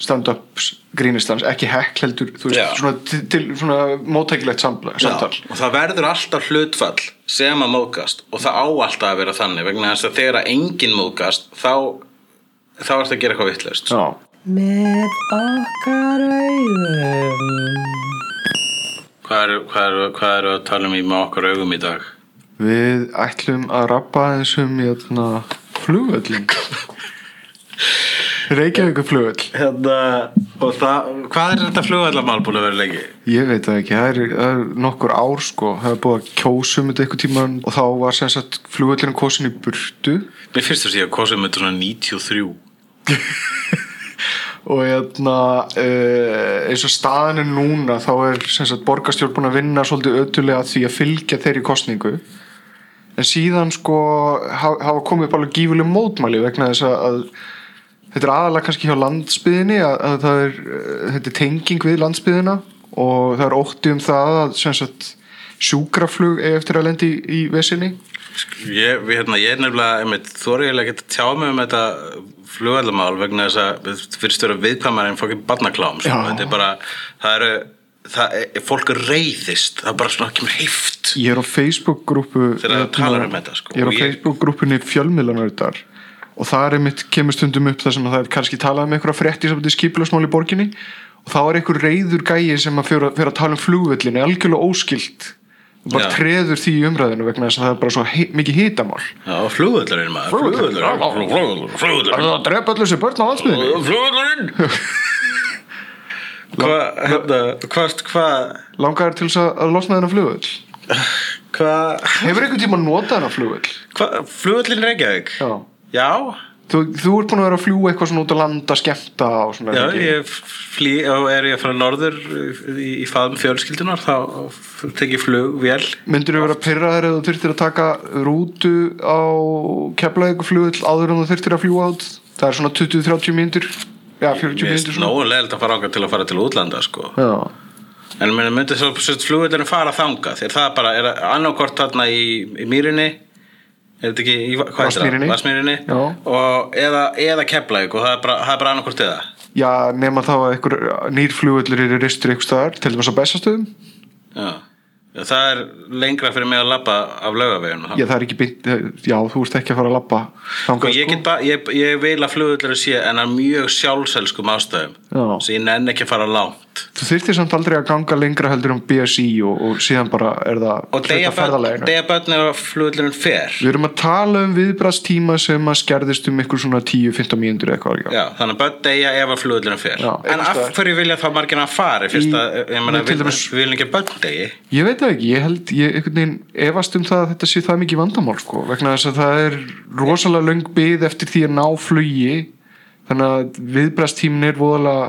stand-ups grínistans, ekki hekk heldur þú veist, Já. svona, til, til svona mótækilegt samtal, og það verður alltaf hlutfall sem að móðgast og það á alltaf að vera þannig vegna þess að þegar enginn móðgast þá, þá er það að gera eitthvað vitlaust Já. Með okkar augum Hvað eru hvað er, hvað er að tala um í með okkar augum í dag? Við ætlum að rappa eins um Reykjavíkur flugvöll Hérna, og það, hvað er þetta flugvallamál búin að vera lengi? Ég veit það ekki, það er, það er nokkur ár sko, það er búið að kjósum þetta eitthvað tíman og þá var sem sagt flugvöllin kosin í burtu. Mér finnst þess að ég kosið með svona 93 og hérna, uh, eins og staðan er núna þá er sem sagt borgarstjórn búin að vinna svolítið ötulega því að fylgja þeirri kostningu en síðan sko ha- hafa komið upp alveg gífuleg mótmæli vegna þess að þetta er aðalega kannski hjá landsbyðinni að, að það er, uh, þetta er tenging við landsbyðina og það er ótti um það að sagt sjúkraflug eigi eftir að lendi í, í vesinni. Ég, hérna, ég er nefnilega, eiginlega ekki að tjá mig um þetta flugvallamál vegna þess að við fyrst vera viðkvæmar en fokkin barnaklám sko. Þetta er bara, það eru það er, fólk er reyðist það er bara svona kemur heift. Ég er á Facebook-grúpu Þegar það hérna, talar um þetta, sko. Ég er á Og ég- Facebook-grúpunni fjölmiðlanördar og það er einmitt kemur stundum upp þar sem að það er kannski talað um einhverja frétti sem þetta er skipulasmál í borginni. Og þá er einhver reyður gæi sem að fyrir, að tala um flugvöllin er algjörlega óskilt og bara Já. treður því í umræðinu vegna þess að það er bara svo hei, mikið hitamál. Já, flugvöllurinn maður. Flugvöllurinn, já. Flugvöllurinn Það Flugvöllurinn. Er að drepa allir þessi börn á landsbyðinni Flugvöllurinn. Hvað, hérna, hvað, hvað? Langar til þess að, losna þennan flugvöll? Hvað, Hefur einhvern tíma notað þennan flugvöll? hvað, flugvöllin Reykjavík? Já Já, Þú, þú ert búin að vera að fljúa eitthvað svona út að landa, skemmta og svona já, ekki? ég. flý og er ég fara norður í, í faðum fjölskyldunar þá tek ég flugvél. Myndir þú vera að pyrra eða þú þurftir að taka rútu á keflaðið flugull áður en þú þurftir að fljúa át? Það er svona 20-30 mínútur. Já, 40 Mér mínútur finnst nógu leiðilegt að fara ánga til að fara til útlanda sko. Já, en mér myndi svo flugvöllurinn fara þanga þegar það bara er annarkort þarna í, í mýrinni er þetta ekki í, Já. og eða, eða keflaug og það er bara, bara annarkort eða? Já nema þá að einhver nýr flugullur eru ristur einhver staðar, til dæmis á bestastöðum Já. Já, það er lengra fyrir mig að labba af laugaveginum Já, það er ekki bynd, já, þú ert ekki að fara að labba Sko, ég, bara, ég, ég vil að flugvöllur sé en að mjög sjálfselskum ástæðum. Svo ég nenn ekki að fara langt Þú þyrftir samt aldrei að ganga lengra heldur um BSI og, og síðan bara er það og deyja börn- deyja börn ef flugvöllurinn fer. Við erum að tala um viðbrastíma sem að skerðist um ykkur svona 10-15 mínútur eitthvað líka. Já, þannig að börn deyja ef að flugvöllurinn fer. Já, en af hverju vilja þá margir að fari fyrst að, ég til við, viljum ekki að börn deyji? Ég veit það ekki, ég held, ég einhvern veginn efast um það að þetta sé það mikið vandamál sko, vegna þess að það er rosalega löng byð eftir því að ná flugi. Þannig að viðbrastímin er voðalega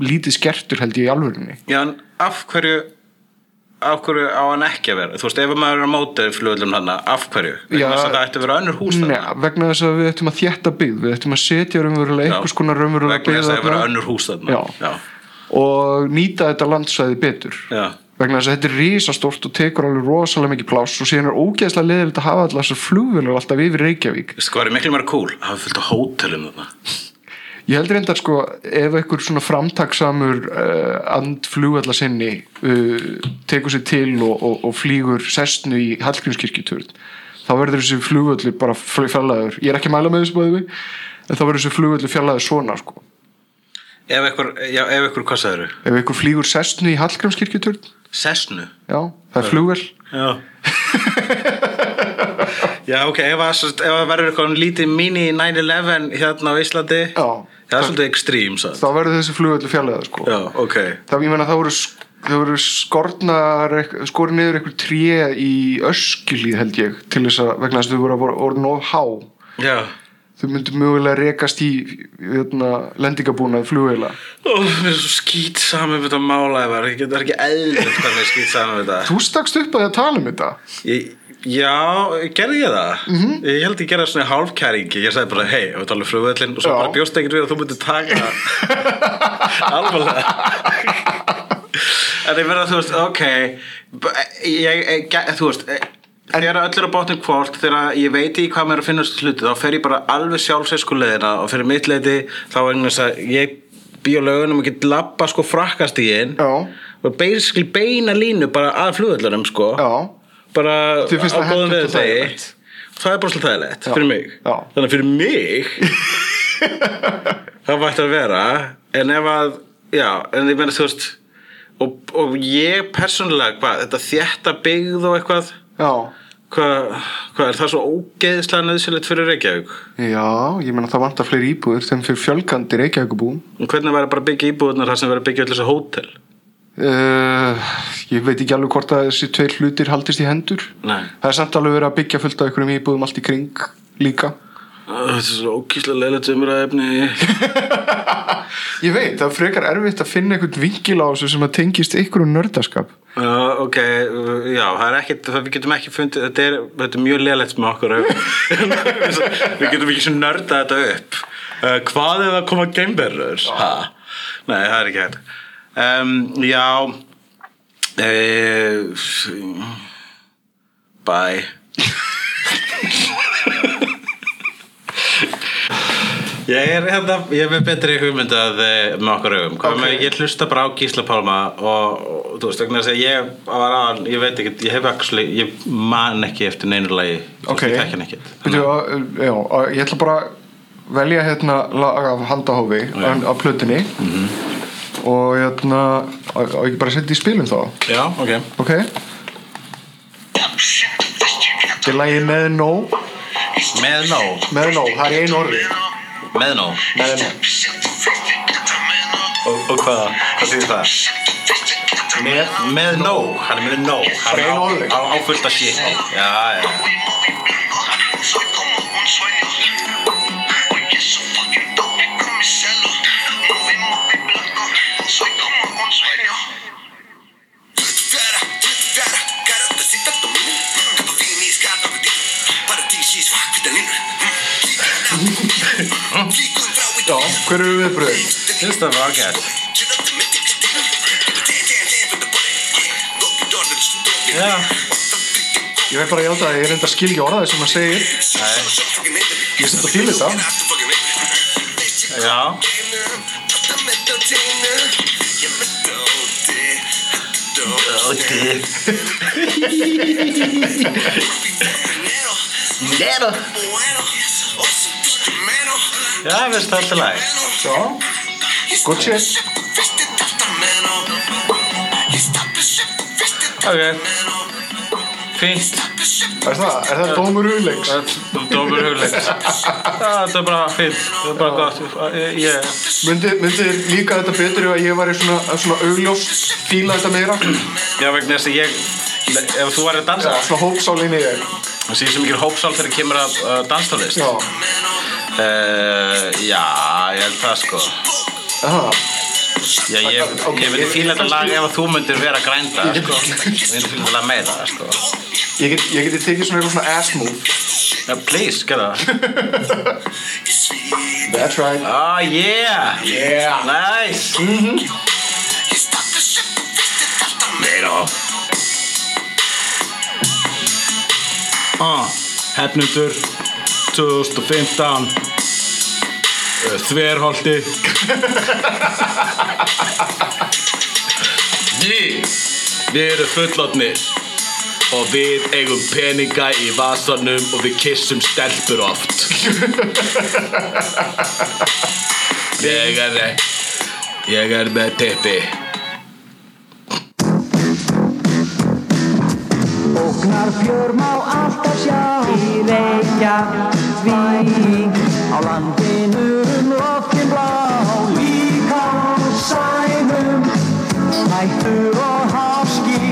lítið skertur held ég í alvörinni Já, en af hverju af hverju á hann ekki að vera? Þú veist, ef maður er á móti flugvöllum hann af hverju, vegna þess að það ætti að vera önnur hús Nei, þarna. vegna þess að við ættum að þétta byggð við ættum að setja raunverulega einhvers konar raunverulega vegna þess að það byggð vera önnur hús þarna. Já. Já. og nýta þetta landsvæði betur. Já. vegna þess að þetta er risastórt og tekur alveg rosalega mikið pláss og síðan er ógeðslega leðilegt að hafa þessar flugvélur alltaf yfir Reykjavík. Veistu hvað er miklu Ég heldur reyndar sko ef einhver svona framtaksamur uh, andflugalla sinni uh, tekur sér til og, og, og flýgur sestnu í Hallgrímskirkjuturn þá verður þessi flugvöldur bara fjarlæður ég er ekki að mæla með þessu bæði en þá verður þessi flugvöldur fjarlæður svona sko. Ef ykkur, já, ef ykkur hvað sagður ef einhver flýgur sestnu í Hallgrímskirkjuturn. Sessnu já, það er flugvel Já. Já, ok, ef að, ef að verður eitthvað lítið mini 9-11 hérna á Íslandi. Já. Það er svolítið extreme, svo þá verður þessi flugvöldur fjarlæður sko. Já, ok. Það, ég meina það voru það voru skornar skorið niður einhver tré í öskilíð held ég til þess að vegna þess að þau voru orðin of há. Já, þau myndu mögulega rekast í hérna, lendingabúnað flugveila Ó, mér er svo skýt saman við þetta get það er ekki mér er skýt saman við þetta. Þú stakst upp að því að tala um þetta. Ég, Já, gerði ég það? Mhm. Ég held ég gerði svona hálfkæringi. Ég sagði bara, hei, við talum flugvöllin Og svo Já. bara bjóst ekkert við að þú myndir taka Alvarlega. En ég verða, þú veist, ok. Ég, ég, Þú veist eh, Þegar öll er á botnum hvort Þegar ég veit í hvað mér að finnast hluti Þá fer ég bara alveg sjálfsveisku leiðina Og fyrir mitt leiti þá er þess að Ég bý á lögunum og get labba sko frakkast í inn Já, og basically beina línu bara að flugvöllunum sko. Já, bara á við þegi þægilegt. það er bara svolítið þægilegt fyrir mig. Já. þannig að fyrir mig það mætti að vera en ef að já, en ég meina þú veist og, og ég persónulega hvað, þetta þétta byggð og eitthvað hvað, hvað er það svo ógeðslega nöðsilegt fyrir Reykjavík? Já, ég meina það vantar fleiri íbúður þeim fyrir fjölgandi reykjavíkubúum og hvernig væri bara að byggja íbúðunar þar sem að byggja öll þessi hótel uh, Ég veit ekki alveg hvort að þessi tveir hlutir haldist í hendur. Nei. Það er samt alveg verið að byggja fullt af einhverjum íbúðum allt í kring líka. Þetta er svo ókíslega leiligt umræðefni Ég veit, það er frekar erfitt að finna einhvern vinkil á þessu sem að tengist einhverjum nördaskap. Já, ok, uh, já, það er ekkert, það, við getum ekki fundið, þetta er, þetta er mjög lélægt með okkur. Við getum ekki svo nörda þetta upp. Uh, Hvað er að koma geimverður? Ha? Nei, það er ekki hægt um, Já uh, Bye Ég er hérna, ég er með betri hugmynd að eh, með okkur augum Hvað Ok. með, ég hlusta bara á Gísla Pálma og, og þú veist, vegna þess að ég var að, ég veit ekki, ég hef actually, ég man ekki eftir neinu lagi Þú veist, Ok. Ég já, að, Ég ætla bara að velja hérna lag af handahófi Já. á plötunni og hérna og ekki bara setja í spilum þá? Já, ok. Ok. Þetta er lagið með nóg Með nó, með nóg, það er einu orði. Með nó. Með nóg Og, og hvað, hvað þýðir það? Með, með nó, hann er með nó. Hann Bara er einu á, orði. á, á fullt af shit. Já, já Í Já, hver eru viðbröðin? Finnst það var ágætt Já, Ég veit bara að játa að ég enda að skilja orðaði sem að segir. Nei, Ég set að fíla þetta já. Nero Já, finnst það alltaf lag Já, gott sér Ok. Fínt. Er það, er það dómur hugleiks? Dómur hugleikt Já, þetta er bara fínt. Það er bara gott. Ég, ég Myndi, líka þetta betur ef að ég var svona, svona augljós fíla þetta meira? Já, vegna þess að ég Ef þú væri að dansa. Já, svona hópsálinni ég Það sé sem mikil hópsál þegar kemur að uh, danstónlist. Já, Uh, já, ég held það sko. Aha, Já, ég, Ok, ég myndi fíla þetta lag ef þú myndir vera grænda Ég- sko. Myndi fíla þetta lag meira sko. ég, get, ég geti tekið svona eitthvað svona ass move. Yeah, Please, gerða það That's right. Oh yeah. Yeah. Nice. Meira. Ah, Hefnundur 2015 uh, Þverholti. Við erum fullotnir og við eigum peninga í vasanum og við kissum stelpur oft. Ég er Ég er með tippi Ógnar fjör má alltaf sjá í Reykjavík á landinu um loftin blá líka á sænum. Hættur og háski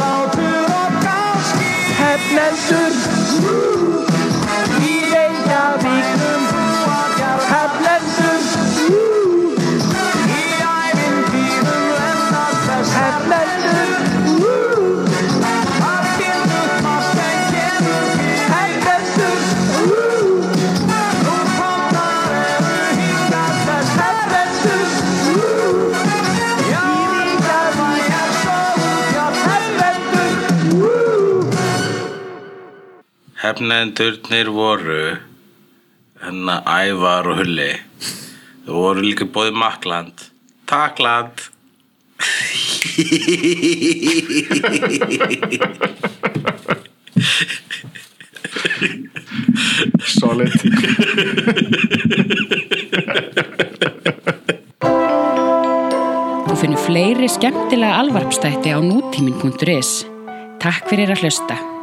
látur og gáski hefnendur Hefnendurnir voru hennar Ævar og Hulli Þau voru líka bóðið Makland Takland solid Þú finnur fleiri skemmtilega alvarpstætti á nútímin.is. Takk fyrir að hlusta.